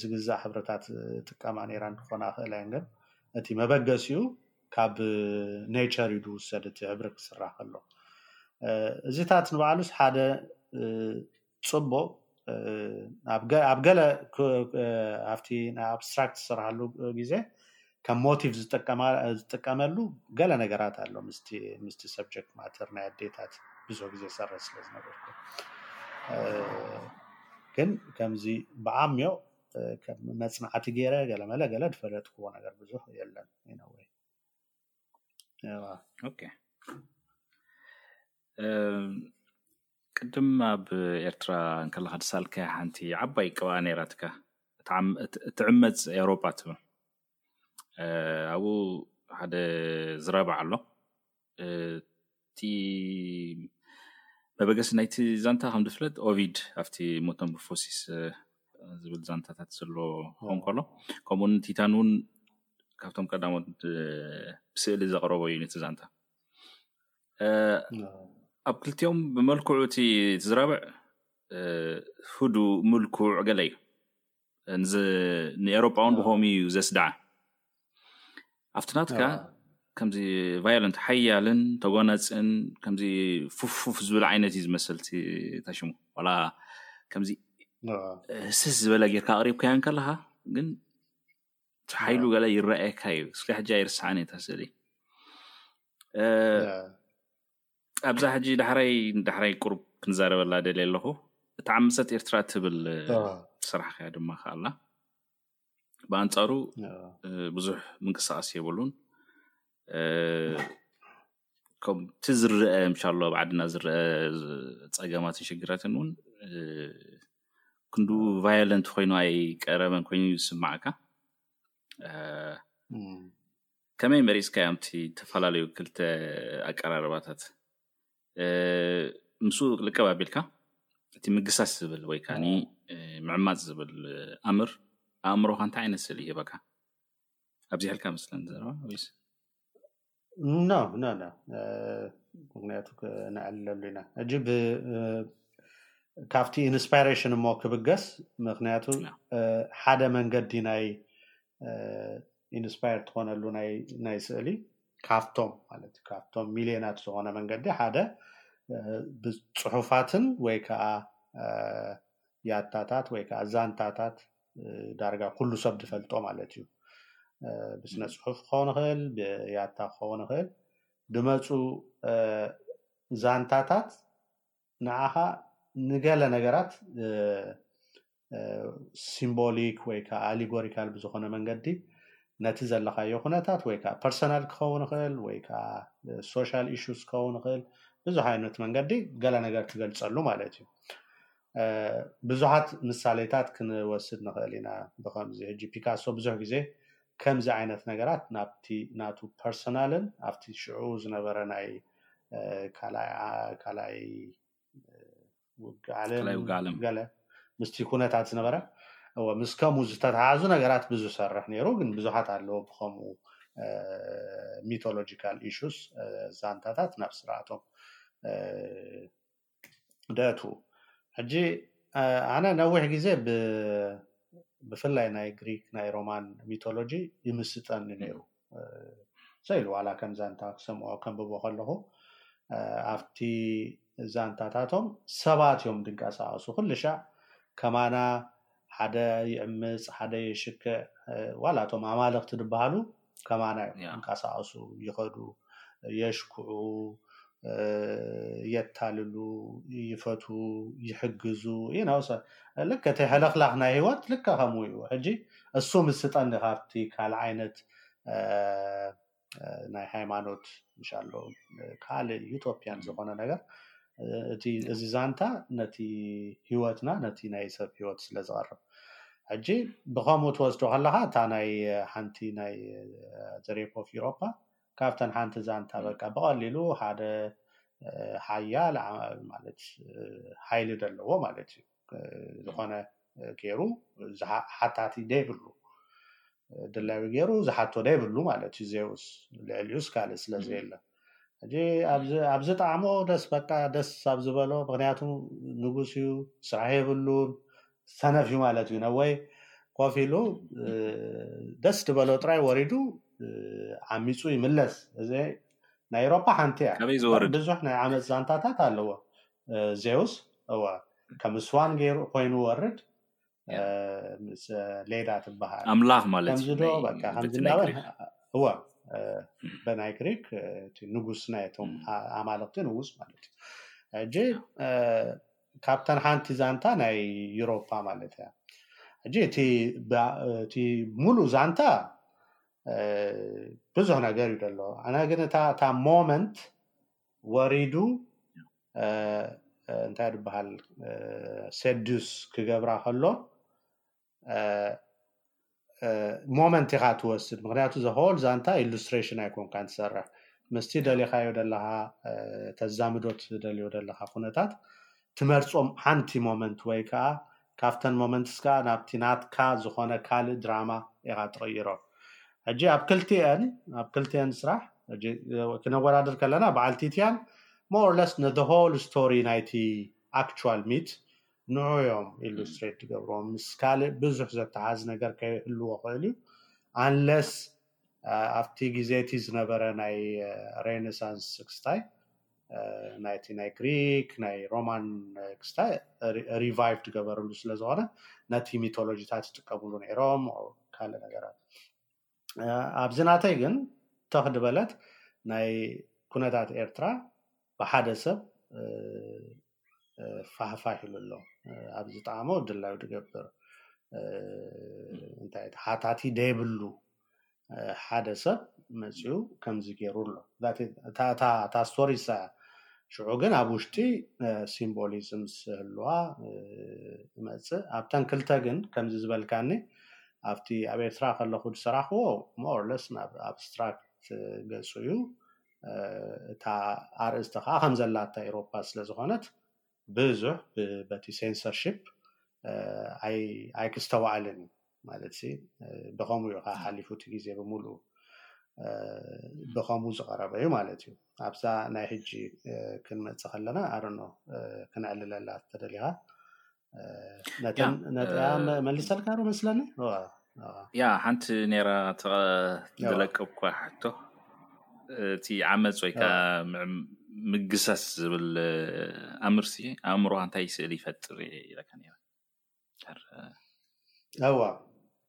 ዝግዛእ ሕብርታት ጥቀማ ነይራን ክኾና ክእል እየን ግን እቲ መበገሲኡ ካብ ኔቸር እዩ ዝውሰድ እቲ ሕብሪ ክስራሕ ከሎ እዚታት ንባዕሉስ ሓደ ጽቡቅ ኣብ ገለ ኣብቲ ናይ ኣብስትራክት ዝሰርሓሉ ግዜ ከም ሞቲቭ ዝጥቀመሉ ገለ ነገራት ኣሎ ምስቲ ሰብጀክት ማተር ናይ ኣዴታት ብዙሕ ግዜ ዝሰርሕ ስለ ዝነበርኩ ግን ከምዚ ብዓሚዮ ከም መጽናዕቲ ገይረ ገለመለ ገለ ዝፈለጥክዎ ነገር ብዙሕ የለን ኢነወይ ኦኬ ቅድም ኣብ ኤርትራ እንከለኻ ድሳልካያ ሓንቲ ዓባይ ቅብኣ ነይራትካ እትዕመፅ ኤውሮጳ ትብል ኣብኡ ሓደ ዝረባ ኣሎ እቲ መበገሲ ናይቲ ዛንታ ከም ድፍለጥ ኦቪድ ኣብቲ ሞቶም ብፎሲስ ዝብል ዛንታታት ዘሎ ክኸውን ከሎ ከምኡውን ቲታን እውን ካብቶም ቀዳሞት ብስእሊ ዘቕረቦ እዩ ነቲ ዛንታ ኣብ ክልቲኦም ብመልክዑ እቲ ዝራብዕ ህዱ ምልኩዕ ገለ እዩ ንኤሮጳውን ብኸምኡ እዩ ዘስድዓ ኣብቲ ናትካ ከምዚ ቫዮለንት ሓያልን ተጓናፅን ከምዚ ፉፍፉፍ ዝብል ዓይነት እዩ ዝመሰልቲ ታሽሙ ዋላ ከምዚ ህስስ ዝበለ ጌርካ ኣቕሪብካዮ ከለካ ግን ሓይሉ ገለ ይረኣየካ እዩ እስከ ሕጂ ኣይርስዓን እታ ስእሊ ኣብዛ ሕጂ ዳሕራይ ዳሕራይ ቁርብ ክንዛረበላ ደል ኣለኹ እታ ዓመፀት ኤርትራ ትብል ስራሕ ከያ ድማ ከኣላ ብኣንፃሩ ብዙሕ ምንቅስቃስ የብሉን ከምቲ ዝረአ ምሻሎ ኣብ ዓድና ዝረአ ፀገማትን ሽግራትን እውን ክንዱ ቫዮለንት ኮይኑ ኣይቀረበን ኮይኑ እዩ ዝስማዓካ ከመይ መሪፅካ እዮም እቲ ዝተፈላለዩ ክልተ ኣቀራርባታት ምስ ልቀብ ኣቢልካ እቲ ምግሳስ ዝብል ወይ ከዓ ምዕማፅ ዝብል ኣምር ኣእምሮካ እንታይ ዓይነት ስእሊ ይህበካ ኣብዚሕልካ መስለን ዘረባ ወይስ ኖ ኖ ኖ ምክንያቱ ክነዕልለሉ ኢና እጂ ካብቲ ኢንስፓይሬሽን እሞ ክብገስ ምክንያቱ ሓደ መንገዲ ናይ ኢንስፓየር ትኾነሉ ናይ ስእሊ ካብቶም ማለት እዩ ካብቶም ሚሊዮናት ዝኾነ መንገዲ ሓደ ብፅሑፋትን ወይ ከዓ ያታታት ወይ ከዓ ዛንታታት ዳርጋ ኩሉ ሰብ ዝፈልጦ ማለት እዩ ብስነ ፅሑፍ ክኸውን ይኽእል ብያታ ክኸውን ይኽእል ድመፁ ዛንታታት ንዓኻ ንገለ ነገራት ሲምቦሊክ ወይ ከዓ ኣሊጎሪካል ብዝኾነ መንገዲ ነቲ ዘለኻዮ ኩነታት ወይ ከዓ ፐርሰናል ክኸውን ይኽእል ወይ ከዓ ሶሻል ኢሹስ ክኸውን ይኽእል ብዙሕ ዓይነት መንገዲ ገለ ነገር ትገልፀሉ ማለት እዩ ብዙሓት ምሳሌታት ክንወስድ ንኽእል ኢና ብኸምዚ ሕጂ ፒካሶ ብዙሕ ግዜ ከምዚ ዓይነት ነገራት ናብቲ ናቱ ፐርሶናልን ኣብቲ ሽዑኡ ዝነበረ ናይ ካልኣይ ውግእ ዓለም ገለ ምስቲ ኩነታት ዝነበረ እወ ምስ ከምኡ ዝተተሓሓዙ ነገራት ብዙ ዝሰርሕ ነይሩ ግን ብዙሓት ኣለዎ ብከምኡ ሚቶሎጂካል ኢሹስ ዛንታታት ናብ ስርዓቶም ደእትዉ ሕጂ ኣነ ነዊሕ ግዜ ብፍላይ ናይ ግሪክ ናይ ሮማን ሚቶሎጂ ይምስጠኒ ነይሩ ሰኢሉ ዋላ ከም ዛንታ ክሰምዖ ከንብቦ ከለኹ ኣብቲ ዛንታታቶም ሰባት እዮም ድንቀሳቀሱ ኩልሻዕ ከማና ሓደ ይዕምፅ ሓደ የሽክዕ ዋላ እቶም ኣማልኽቲ ድበሃሉ ከማና እዮም ያ ይንቀሳቀሱ ይኸዱ የሽኩዑ የታልሉ ይፈትዉ ይሕግዙ you know so ልክ እቲ ሕልኽላኽ ናይ ህይወት ልክ ከምኡ እዩ ሕጂ እሱ ምስጠኒ ካብቲ ካልእ ዓይነት እ፣ እ፣ ናይ ሃይማኖት እንሻሎ ካልእ ዩቶፒያን እም፣ ዝኾነ ነገር እ፣ እቲ ያ እዚ ዛንታ ነቲ ህይወትና ነቲ ናይ ሰብ ህይወት ስለ ዝቐርብ ሕጂ ብከምኡ ትወስዶ ከለካ እታ ናይ ሓንቲ ናይ ዘሬፕ ኦፍ ኢሮፓ ካብተን ሓንቲ ዛንታ በቃ ብቀሊሉ ሓደ ሓያል ማለት ሓይሊ ዘለዎ ማለት እዩ ዝኾነ ገይሩ ሓታቲ ዘይብሉ ድላዩ ገይሩ ዝሓቶ ዶ የብሉ ማለት እዩ ዜውስ ልዕሊኡስ ካልእ ስለ ዘየለ ሕጂ ኣብዚ ጣዕሞ ደስ በቃ ደስ ኣብ ዝበሎ ምክንያቱ ንጉስ እዩ ስራሕ የብሉን ሰነፍ እዩ ማለት እዩ ነወይ ኮፍ ኢሉ ደስ ዝበሎ ጥራይ ወሪዱ ዓሚፁ ይምለስ እዚ ናይ ኤሮፓ ሓንቲ እያ ካበይ ዝወርድ ብዙሕ ናይ ዓመፅ ዛንታታት ኣለዎ ዜውስ እወ ከም ስዋን ገይሩ ኮይኑ ወርድ ምስ ሌዳ ትበሃል ኣምላኽ ማለት ከምዚ እዩ ዶ ናይ በቃ ከምዚ በቲ ናይ ግሪኽ እንዳበል እወ እ፣ እም፣ በናይ ግሪክ እ፣ እቲ ንጉስ ናይ እቶም እም፣ ኣ- ኣማልኽቲ ንጉስ ማለት እዩ ሕጂ ያው እ፣ ካብተን ሓንቲ ዛንታ ናይ ዩሮፓ ማለት እያ ሕጂ እቲ ባ- እቲ ሙሉእ ዛንታ እ፣ ብዙሕ ነገር እዩ ደሎ ኣነ ግን እታ እታ ሞመንት ወሪዱ እንታይ ድበሃል ሰዱስ ክገብራ ከሎ ሞመንት ኢኻ ትወስድ ምክንያቱ ዘሆል ዛንታ ኢሉስትሬሽን ኣይኮንካን ትሰርሕ ምስቲ ደሊኻዮ ደለኻ ተዛምዶ ትደልዮ ደለኻ ኩነታት ትመርጾም ሓንቲ ሞመንት ወይ ከኣ ካብተን ሞመንትስ ከኣ ናብቲ ናትካ ዝኾነ ካልእ ድራማ ኢኻ ትቕይሮ። ሕጂ ኣብ ክልቲኤን ኣብ ክልቲኤን ስራሕ ሕጂ ክነወዳድር ከለና በዓል ቲቲያን more or less the whole story ናይቲ actual meet ንዑ እዮም illustrate ዝገብርዎ ምስ ካልእ ብዙሕ ዘተሓዝ ነገር ከይህልዎ ይኽእል'ዩ unless ኣብቲ ግዜ እቲ ዝነበረ ናይ ሬነሳንስ ክስታይ ናይቲ ናይ ግሪክ ናይ ሮማን ክስታይ ሪቫይቭ ትገበርሉ ስለ ዝኾነ ነቲ ሚቶሎጂታት ይጥቀምሉ ነይሮም ካልእ ነገራት ኣብዚ ናተይ ግን ተኽ ድበለት ናይ ኩነታት ኤርትራ ብሓደ ሰብ ፋህፋህ ኢሉ ኣሎ ኣብ ዝጠዓሞ ድላዩ ድገብር እንታይ ሃታቲ ደይብሉ ሓደ ሰብ መጺኡ ከምዚ ገይሩ ኣሎ እታ ስቶሪ ሳያ ሽዑ ግን ኣብ ውሽጢ ሲምቦሊዝም ስህልዋ ይመጽእ ኣብተን ክልተ ግን ከምዚ ዝበልካኒ ኣብቲ ኣብ ኤርትራ ከለኹ ዝሰራሕክዎ ሞርለስ ናብ ኣብስትራክት ገጹ እዩ እታ ኣርእስቲ ከኣ ከም ዘላታ ኤሮፓ ስለ ዝኮነት ብዙሕ በቲ ሴንሰርሺፕ ኣይክስተዋኣልን እዩ ማለት ሲ ብከሙ እዩ ከኣ ሓሊፉ እቲ ግዜ ብምሉኡ ብከሙ ዝቀረበ እዩ ማለት እዩ ኣብዛ ናይ ህጂ ክንመጽእ ከለና ኣዶኖ ክነዕልለላ ተደሊካ ነተን ያ፣ ነጥያ እ፣ መ- መሊሰልካ ዶ መስለኒ እዋ፣ እዋ። ያ ሓንቲ ነራ ተቐ- እዋ፣ ዝለቀብኳ ሕቶ እቲ ዓመፅ ወይ እዋ። ከዓ ምዕም- ምግሳስ ዝብል እ፣ ኣምርሲ ኣእምሮኻ እንታይ ስእሊ ይፈጥር እየ ኢለካ ነይረ ድሕር እዋ፣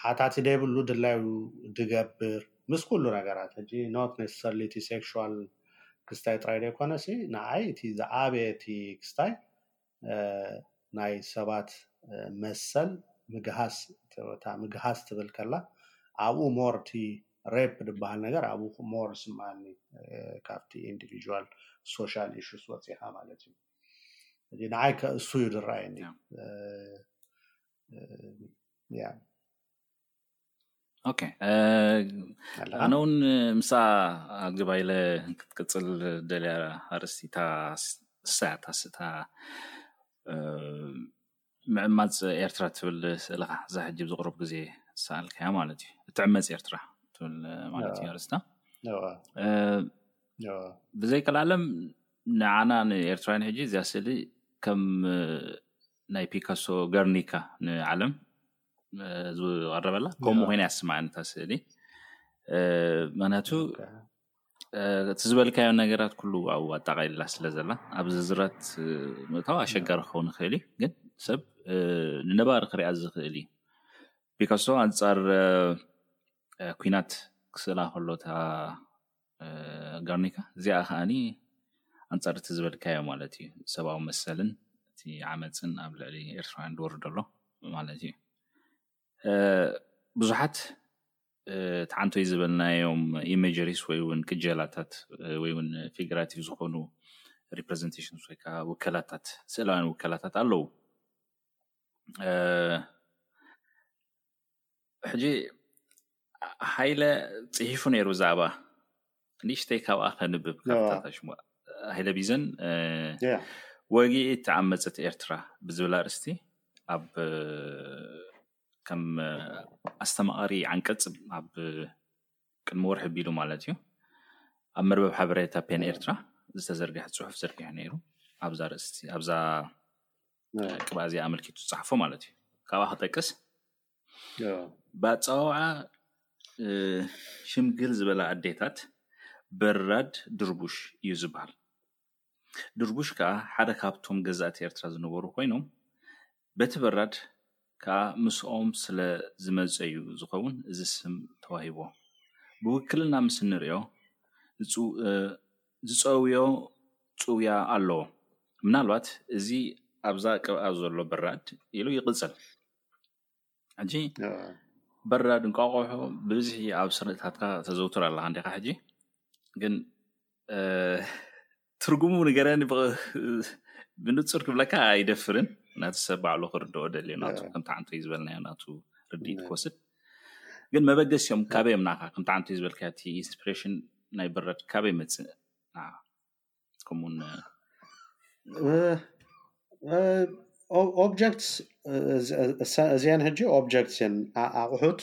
ሓታቲ ደይብሉ ድላዩ ድገብር ምስ ኩሉ ነገራት ሕጂ ኖት ነሰሰርሊ እቲ ሴክሹዋል ክስታይ ጥራይ ደይኮነሲ ንዓይ እቲ ዝዓበየ እቲ ክስታይ ናይ ሰባት መሰል ምግሃስ እታ ምግሃስ ትብል ከላ ኣብኡ ሞር እቲ ሬፕ ድበሃል ነገር ኣብኡ ሞር ዝስመዓኒ ካብቲ ኢንዲቪዥዋል ሶሻል ኢሹስ ወፂኻ ማለት እዩ እዚ ንዓይ ከእሱ እዩ ዝረኣየኒ ኦኬ ኣነ እውን ምሳ ኣግባ ኢለ ክትቅፅል ደልያ ኣርስቲታ ሳያታ ስታ ምዕማፅ ኤርትራ ትብል ስእልካ እዛ ሕጂ ዝቅርብ ግዜ ሰኣልካያ ማለት እዩ እትዕመፅ ኤርትራ ትብል ማለት እዩ ኣርስታ ብዘይቀላለም ንዓና ንኤርትራውያን ሕጂ እዚያ ስእሊ ከም ናይ ፒካሶ ገርኒካ ንዓለም ዝቐረበላ ከምኡ ኮይና እያ ስማዕኒ እታ ስእሊ ምክንያቱ እቲ ዝበልካዮ ነገራት ኩሉ ኣብኡ ኣጠቃሊላ ስለ ዘላ ኣብ ዝርዝራት ምእታው ኣሸጋሪ ክኸውን ይኽእል እዩ ግን ሰብ ንነባሪ ክርያ ዝኽእል እዩ ፒካሶ ኣንፃር ኩናት ክስእላ ከሎ እታ ጋርኒካ እዚኣ ከዓኒ ኣንጻር እቲ ዝበልካዮ ማለት እዩ ሰብኣዊ መሰልን እቲ ዓመፅን ኣብ ልዕሊ ኤርትራውያን ዝወርድ ዘሎ ማለት እዩ ብዙሓት ተዓንቶይ ዝበልናዮም ኢሜጀሪስ ወይ እውን ቅጀላታት ወይ እውን ፊግራቲቭ ዝኾኑ ሪፕሬዘንቴሽንስ ወይ ከዓ ውከላታት ስእላውያን ውከላታት ኣለዉ ሕጂ ሃይለ ፅሒፉ ነይሩ ዛዕባ ንእሽተይ ካብኣ ከንብብ ካብታታሽሙ ሃይለ ቢዘን ወጊኢ ተዓመፅት ኤርትራ ብዝብል ኣርእስቲ ኣብ ከም ኣስተማቓሪ ዓንቀፅ ኣብ ቅድሚ ወርሒ ኣቢሉ ማለት እዩ ኣብ መርበብ ሓበሬታ ፔን ኤርትራ ዝተዘርግሐ ፅሑፍ ዘርጊሑ ነይሩ ኣብዛ ርእስቲ ኣብዛ ቅብኣ እዚኣ ኣመልኪቱ ዝፀሓፎ ማለት እዩ ካብኣ ክጠቅስ ብኣፀዋውዓ ሽምግል ዝበላ ኣዴታት በራድ ድርቡሽ እዩ ዝበሃል ድርቡሽ ከኣ ሓደ ካብቶም ገዛእቲ ኤርትራ ዝነበሩ ኮይኖም በቲ በራድ ከኣ ምስኦም ስለ ዝመጸ'ዩ ዝኸውን እዚ ስም ተዋሂብዎ። ብውክልና ምስ እንርእዮ ዝጸውዮ ጽውያ ኣለዎ። ምናልባት እዚ ኣብዛ ቅብኣ ዘሎ በራድ ኢሉ ይቕጽል። ሕጂ በራድ እንቋቑሖ ብብዝሒ ኣብ ስርሒታትካ ተዘውትር ኣለካ እንዲኻ ሕጂ ግን ትርጉሙ ንገረኒ ብንፁር ክብለካ ኣይደፍርን ናቲ ሰብ ባዕሉ ክርድኦ ደልዮ ናቱ ከምቲ ዓንተይ ዝበልናዮ ናቱ ርድኢት ክወስድ ግን መበገሲ እዮም ካበይ እዮም ናካ ከምቲ ዓንተይ ዝበልካዮ እቲ ኢንስፒሬሽን ናይ በረድ ካበይ መፅእ ከምኡውን ኦብጀክት እዚአን ሕጂ ኦብጀክት እየን ኣቑሑት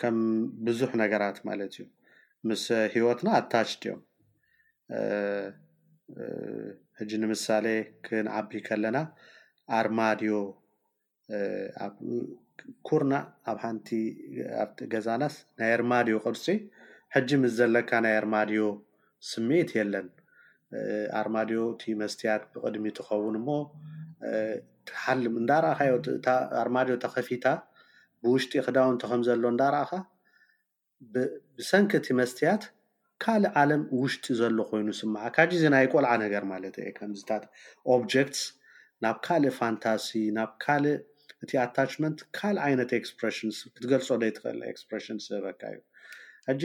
ከም ብዙሕ ነገራት ማለት እዩ ምስ ህይወትና ኣታችድ እዮም ሕጂ ንምሳሌ ክንዓቢ ከለና ኣርማድዮ ኣብ ኩርናዕ ኣብ ሓንቲ ኣብቲ ገዛናስ ናይ ኣርማድዮ ቅርጺ ሕጂ ምስ ዘለካ ናይ ኣርማድዮ ስምዒት የለን። ኣርማድዮ እቲ መስትያት ብቕድሚት ይኸውን እሞ ትሓልም እንዳርኣኻዮ እታ ኣርማድዮ ተኸፊታ ብውሽጢ ክዳውንቲ ከምዘሎ እንዳርኣኻ ብሰንኪ እቲ መስትያት ካልእ ዓለም ውሽጢ ዘሎ ኮይኑ ዝስምዓካ ሕጂ እዚ ናይ ቆልዓ ነገር ማለተይ እየ ከምዚታት objects ናብ ካልእ ፋንታሲ ናብ ካልእ እቲ ኣታችመንት ካልእ ዓይነት ኤክስፕረሽን ክትገልጾ ዘይትኽእል ኤክስፕረሽን ዝስህበካ እዩ ሕጂ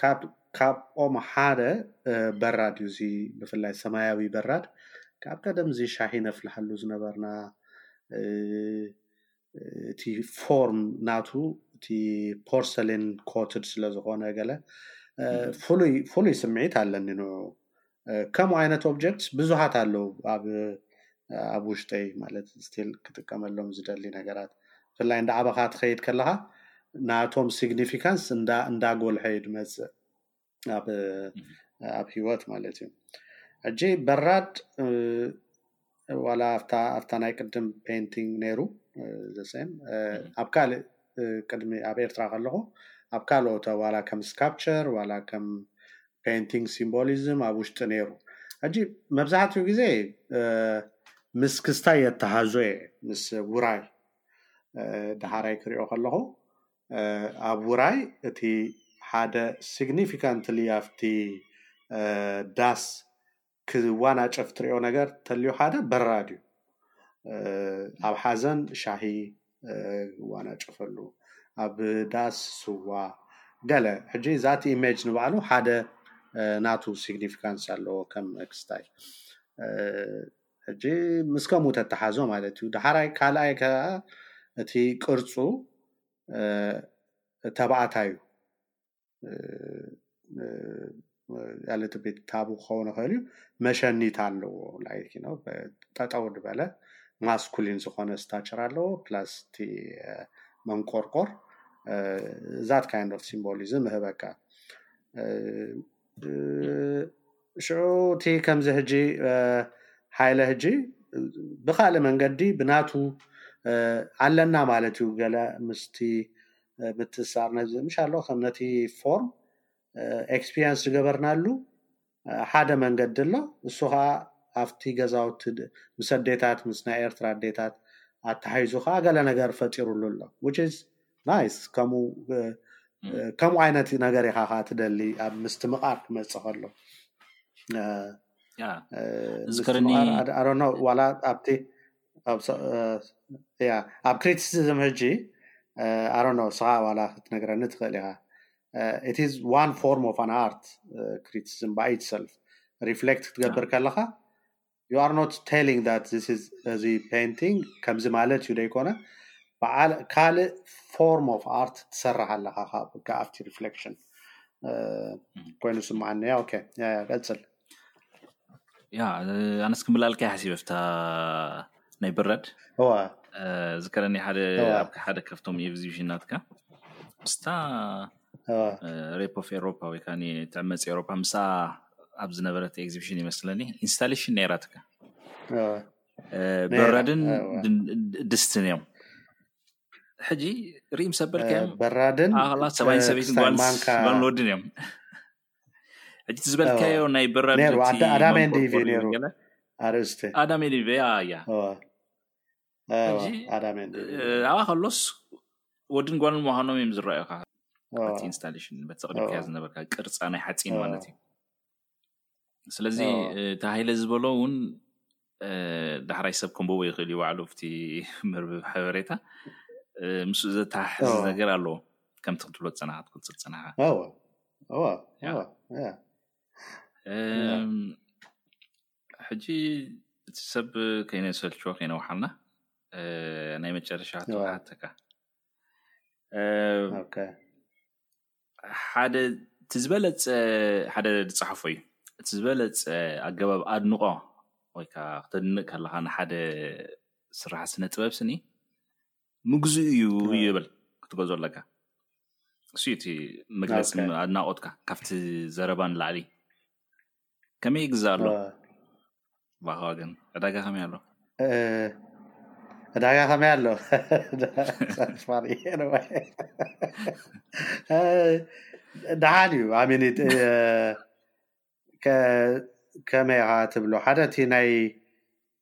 ካብ ካብኦም ሓደ በራድ እዩ እዚ ብፍላይ ሰማያዊ በራድ ካብ ቀደም እዚ ሻሂ ነፍልሓሉ ዝነበርና እቲ ፎርም ናቱ እቲ ፖርሰሊን ኮትድ ስለ ዝኾነ ገለ ፍሉይ ስምዒት ኣለኒ ንኡ ከምኡ ዓይነት ኦብጀክት ብዙሃት ኣለዉ ኣብ ኣብ ውሽጠይ ማለት ስቲል ክጥቀመሎም ዝደሊ ነገራት ብፍላይ እንዳ ዓበኻ ትኸይድ ከለኻ ናቶም ሲግኒፊካንስ እንዳ እንዳ ጎልሐ እዩ ድመጽእ ኣብ ኣብ ሂወት ማለት እዩ ሕጂ በራድ ዋላ ኣብታ ኣብታ ናይ ቅድም ፔንቲንግ ነይሩ ዘሰም ኣብ ካልእ ቅድሚ ኣብ ኤርትራ ከለኹ ኣብ ካልኦተ ዋላ ከም ስካፕቸር ዋላ ከም ፔንቲንግ ሲምቦሊዝም ኣብ ውሽጢ ነይሩ ሕጂ መብዛሕትኡ ግዜ ምስ ክስታይ የተሃዞ እየ ምስ ውራይ ደሃራይ ክሪኦ ከለኹ ኣብ ውራይ እቲ ሓደ ሲግኒፊካንትሊ ኣብቲ ዳስ ክዋናጨፍ ትሪኦ ነገር ተልዩ ሓደ በራድ እዩ ኣብ ሓዘን ሻሂ ክዋናጨፈሉ ኣብ ዳስ ስዋ ገለ ሕጂ ዛት ኢሜጅ ንባዕሉ ሓደ ናቱ ሲግኒፊካንስ ኣለዎ ከም ክስታይ። ሕጂ ምስ ከምኡ ተተሓዞ ማለት እዩ ዳሓራይ ካልኣይ ከኣ እቲ ቅርጹ ተባዕታዩ ያለቲ ቤት ታቡ ክኸውን ይኽእል እዩ መሸኒት ኣለዎ ላይ ነው ጠጠው ዝበለ ማስኩሊን ዝኾነ ስታቸር ኣለዎ ፕላስ እቲ መንቆርቆር ዛት ካይንድ ኦፍ ሲምቦሊዝም ህበካ ሽዑ እቲ ከምዚ ሕጂ ሓይለ ሕጂ ብካልእ መንገዲ ብናቱ ኣለና ማለት እዩ ገለ ምስቲ ምትእስሳር ነዚ ምሽ ኣሎ ከም ነቲ ፎርም ኤክስፕሪያንስ ዝገበርናሉ ሓደ መንገዲ ኣሎ እሱ ኸኣ ኣብቲ ገዛውቲ ምስ ኣዴታት ምስ ናይ ኤርትራ ኣዴታት ኣተሓሒዙ ኸኣ ገለ ነገር ፈጢሩሉ ኣሎ። ናይስ ከምኡ ከምኡ ዓይነት ነገር ኢኻ ከዓ ትደሊ ኣብ ምስትምቓር ክመፅእ ከሎ ምስትምቓር ዋላ ኣብቲ ያ ኣብ ክሪቲሲዝም ሕጂ ኣሮኖ ስኻ ዋላ ክትነግረኒ ትኽእል ኢኻ ኢት ኢዝ ዋን ፎርም ኦፍ ኣን ኣርት ክሪቲሲዝም ባይ ኢትሰልፍ ሪፍሌክት ክትገብር ከለኻ You are not telling that this is እዚ painting ከምዚ ማለት እዩ ደይኮነ በዓል ካልእ form of art ትሰርሕ ኣለኻ ካብ ኣብቲ reflection ኮይኑ ስምዓኒ ያ ኦኬ ያ ያ ቀጽል ያ ኣነስ ክምላልካ ሓሲበ ፍታ ናይ ብረድ እዋ ዝከረኒ ሓደ እዋ ኣብ ሓደ ካብቶም ኤግዚቢሽናትካ ምስታ ሬፕ ኦፍ ኤሮፓ ወይ ከዓ ትዕመፅ ኤሮፓ ምሳ ኣብ ዝነበረት ኤግዚቢሽን ይመስለኒ ኢንስታሌሽን ነይራ ትካ በራድን ድስትን እዮም ሕጂ ርኢም ሰበልከዮም በራድን ኣላት ሰብይን ሰበይትን ጓል ወድን እዮም ሕጂ ዝበልካዮ ናይ በራድ ኣዳሜ ዲቪ ነይሩ ኣርእስቲ ኣዳሜ ዲቪ ያ ኣብኣ ከሎስ ወድን ጓልን ምዃኖም እዮም ዝረኣዩካ እቲ ኢንስታሌሽን በቲ ቅድምካያ ዝነበርካ ቅርፃ ናይ ሓፂን ማለት እዩ ስለዚ ተሃይለ ዝበሎ እውን ዳሕራይ ሰብ ከምበቦ ይኽእል እዩ ባዕሉ ብቲ መርብብ ሓበሬታ ምስ ዘተሓሕዝ ነገር ኣለዎ ከምቲ ክትብሎ ዝፀናኻ ትቅፅል ፀናኻ ሕጂ እቲ ሰብ ከይነሰልችዎ ከይነውሓልና ናይ መጨረሻ ተባሃተካ ሓደ እቲ ዝበለፀ ሓደ ዝፀሓፎ እዩ እቲ ዝበለፀ ኣገባብ ኣድንቆ ወይከዓ ክተድንቅ ከለካ ንሓደ ስራሕ ስነ ጥበብ ስኒ ምግዙ እዩ ይብል ክትገዞ ኣለካ እሱ እቲ መግለፂ ኣድናቆትካ ካብቲ ዘረባ ንላዕሊ ከመይ ይግዛእ ኣሎ ባኻ ግን ዕዳጋ ከመይ ኣሎ ዕዳጋ ከመይ ኣሎ ደሓን እዩ ኣሚኒ ከመይ ኢኻ ትብሎ ሓደ እቲ ናይ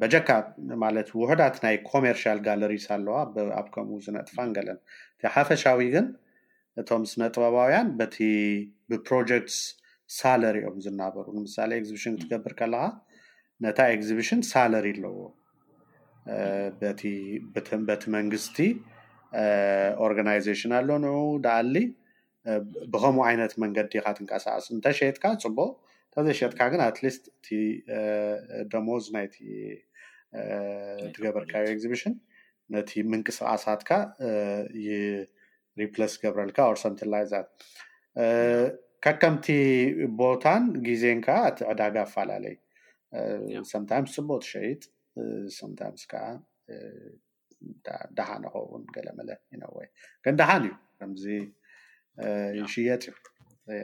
በጀካ ማለት ውሑዳት ናይ ኮሜርሻል ጋለሪስ ኣለዋ ኣብ ከምኡ ዝነጥፋን ገለን እቲ ሓፈሻዊ ግን እቶም ስነ ጥበባውያን በቲ ብፕሮጀክትስ ሳለሪ እዮም ዝናበሩ ንምሳሌ ኤግዚቢሽን ክትገብር ከለካ ነታ ኤግዚቢሽን ሳለሪ ኣለዎ በቲ መንግስቲ ኦርጋናይዜሽን ኣሎ ንኡ ደኣሊ ብከምኡ ዓይነት መንገዲ ኢካ ትንቀሳቀስ እንተሸይጥካ ፅቡቅ እንተዘይሸይጥካ ግን ኣትሊስት እቲ ደሞዝ ናይቲ ትገበርካዮ ኤግዚቢሽን ነቲ ምንቅስቃሳትካ ሪፕለስ ክገብረልካ ኦር ሰምቲንግ ላይክ ዛት ከከምቲ ቦታን ግዜን ከዓ እቲ ዕዳጋ ይፈላለ እዩ ሰምታይምስ ፅቡቅ ትሸይጥ ሰምታይምስ ከዓ ደሓን ይኸውን ገለመለ ይነወይ ግን ደሓን እዩ ከምዚ ይሽየጥ እዩ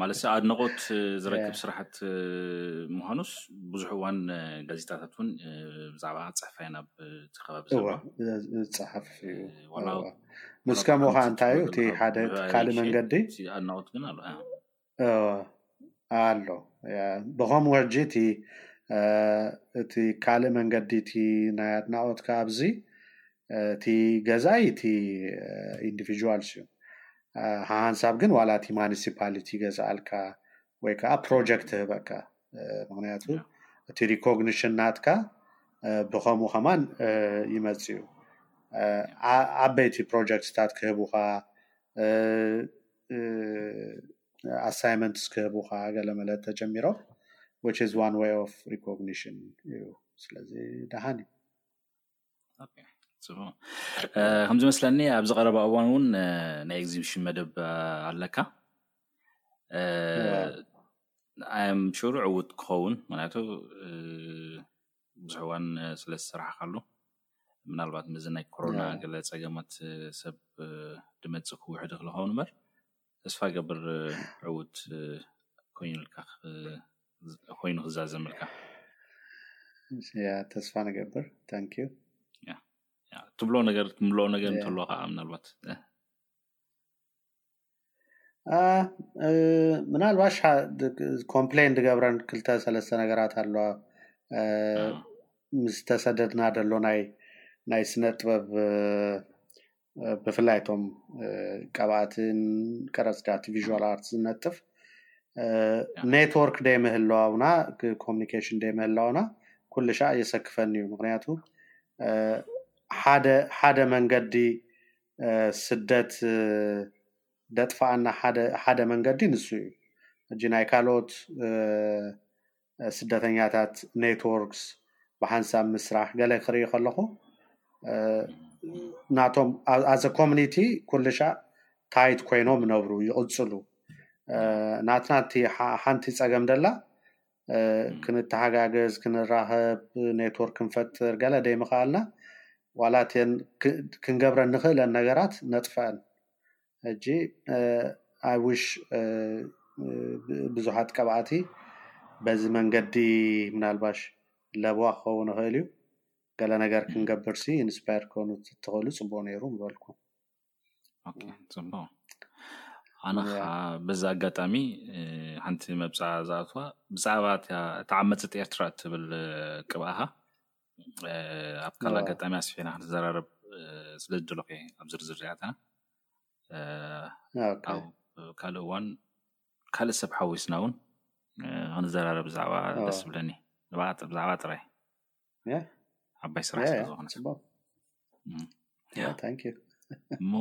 ማለት ኣድነቆት ዝረክብ ስራሕት ምዃኑስ ብዙሕ እዋን ጋዜጣታት እውን ብዛዕባ ፅሕፋ ናብ እቲ ከባቢ ዝፀሓፍ ምስ ከምኡ ከዓ እንታይ እዩ እቲ ሓደ ካልእ መንገዲ ኣድነቆት ግን ኣሎ ኣሎ ብኸም ወርጂ እቲ እቲ ካልእ መንገዲ እቲ ናይ ኣድናቖት ከኣ ኣብዚ እቲ ገዛኢ እቲ ኢንዲቪጅዋልስ እዩ ሓንሳብ ግን ዋላ እቲ ማኒሲፓሊቲ ይገዝኣልካ ወይ ከዓ ፕሮጀክት ህበካ ምክንያቱ እቲ ሪኮግኒሽን ናትካ ብኸምኡ ኸማን ይመፅ እዩ ዓበይቲ ፕሮጀክትታት ክህቡኻ ኣሳይመንትስ ክህቡኻ ገለ መለ ተጀሚሮም which is one way of recognition እዩ ስለዚ ደሃን እዩ ከም ዝመስለኒ ኣብዚ ቀረባ እዋን እውን ናይ ኤግዚቢሽን መደብ ኣለካ ኣም ሹር ዕውት ክኸውን ምክንያቱ ብዙሕ እዋን ስለ ዝሰራሕካሉ ምናልባት ምዚ ናይ ኮሮና ገለ ፀገማት ሰብ ድመፅእ ክውሕድ ይኽእል ኸውን እምበር ተስፋ ገብር ዕውት ኮይኑልካ ኮይኑ ክዛዘምልካ ያ ተስፋ ንገብር ታንኪ ትብሎ ነገር ትምልኦ ነገር እንተሎ ከዓ ምናልባት ምናልባሽ ኮምፕሌን ዝገብረን ክልተ ሰለስተ ነገራት ኣለዋ ምስ ተሰደድና ደሎ ናይ ናይ ስነ ጥበብ ብፍላይ እቶም ቀብኣትን ቀረፅቲ ኣርቲቪዥዋል ኣርት ዝነጥፍ ኔትወርክ ደይ ምህላዋውና ኮሚኒኬሽን ደይ ምህላውና ኩሉ ሻዕ የሰክፈኒ እዩ ምክንያቱ ሓደ ሓደ መንገዲ ስደት ደጥፍኣና ሓደ ሓደ መንገዲ ንሱ እዩ። ሕጂ ናይ ካልኦት ስደተኛታት ኔትዎርክስ ብሓንሳብ ምስራሕ ገለ ክርኢ ከለኹ ናቶም ኣዘ ኮሚኒቲ ኩልሻዕ ታይት ኮይኖም ይነብሩ ይቕጽሉ። ናትና እቲ ሓ ሓንቲ ጸገም ደላ ክንተሓጋገዝ ክንራኸብ ኔትወርክ ክንፈጥር ገለ ደይምኽኣልና ዋላ እተን ክንገብረን ንኽእለን ነገራት ነጥፈኣን ሕጂ ኣይ ዊሽ ብዙሓት ቀባኣቲ በዚ መንገዲ ምናልባሽ ለበዋ ክኸውን ይኽእል እዩ ገለ ነገር ክንገብርሲ ኢንስፓየርድ ክትኮኑ ተትኽእሉ ጽቡቕ ኔሩ ምበልኩ። ፅቡቅ ኣነ ከዓ በዚ ኣጋጣሚ ሓንቲ መብፅዓ ዝኣትዋ ብዛዕባ እታ ዓመፅቲ ኤርትራ እትብል ቅብኣኻ ኣብ ካልእ ኣጋጣሚ ኣስፊሕና ክንዘራረብ ስለ ዝደለኹ እየ ኣብ ዝርዝር እዚኣተና ኣብ ካልእ እዋን ካልእ ሰብ ሓዊስና እውን ክንዘራረብ ብዛዕባ ደስ ዝብለኒ ብዛዕባ ጥራይ ዓባይ ስራሕ ስለዝኾነት እሞ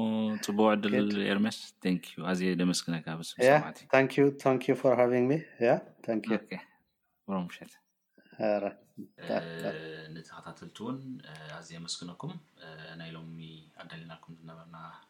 ፅቡቅ ዕድል ኤርሜስ ንክ ኣዝየ ደመስግነካ ብስሰማዕቲሮምሸት ንተኸታተልቲ እውን ኣዝየ ኣመስግነኩም ናይ ሎሚ ኣዳሊናልኩም ዝነበርና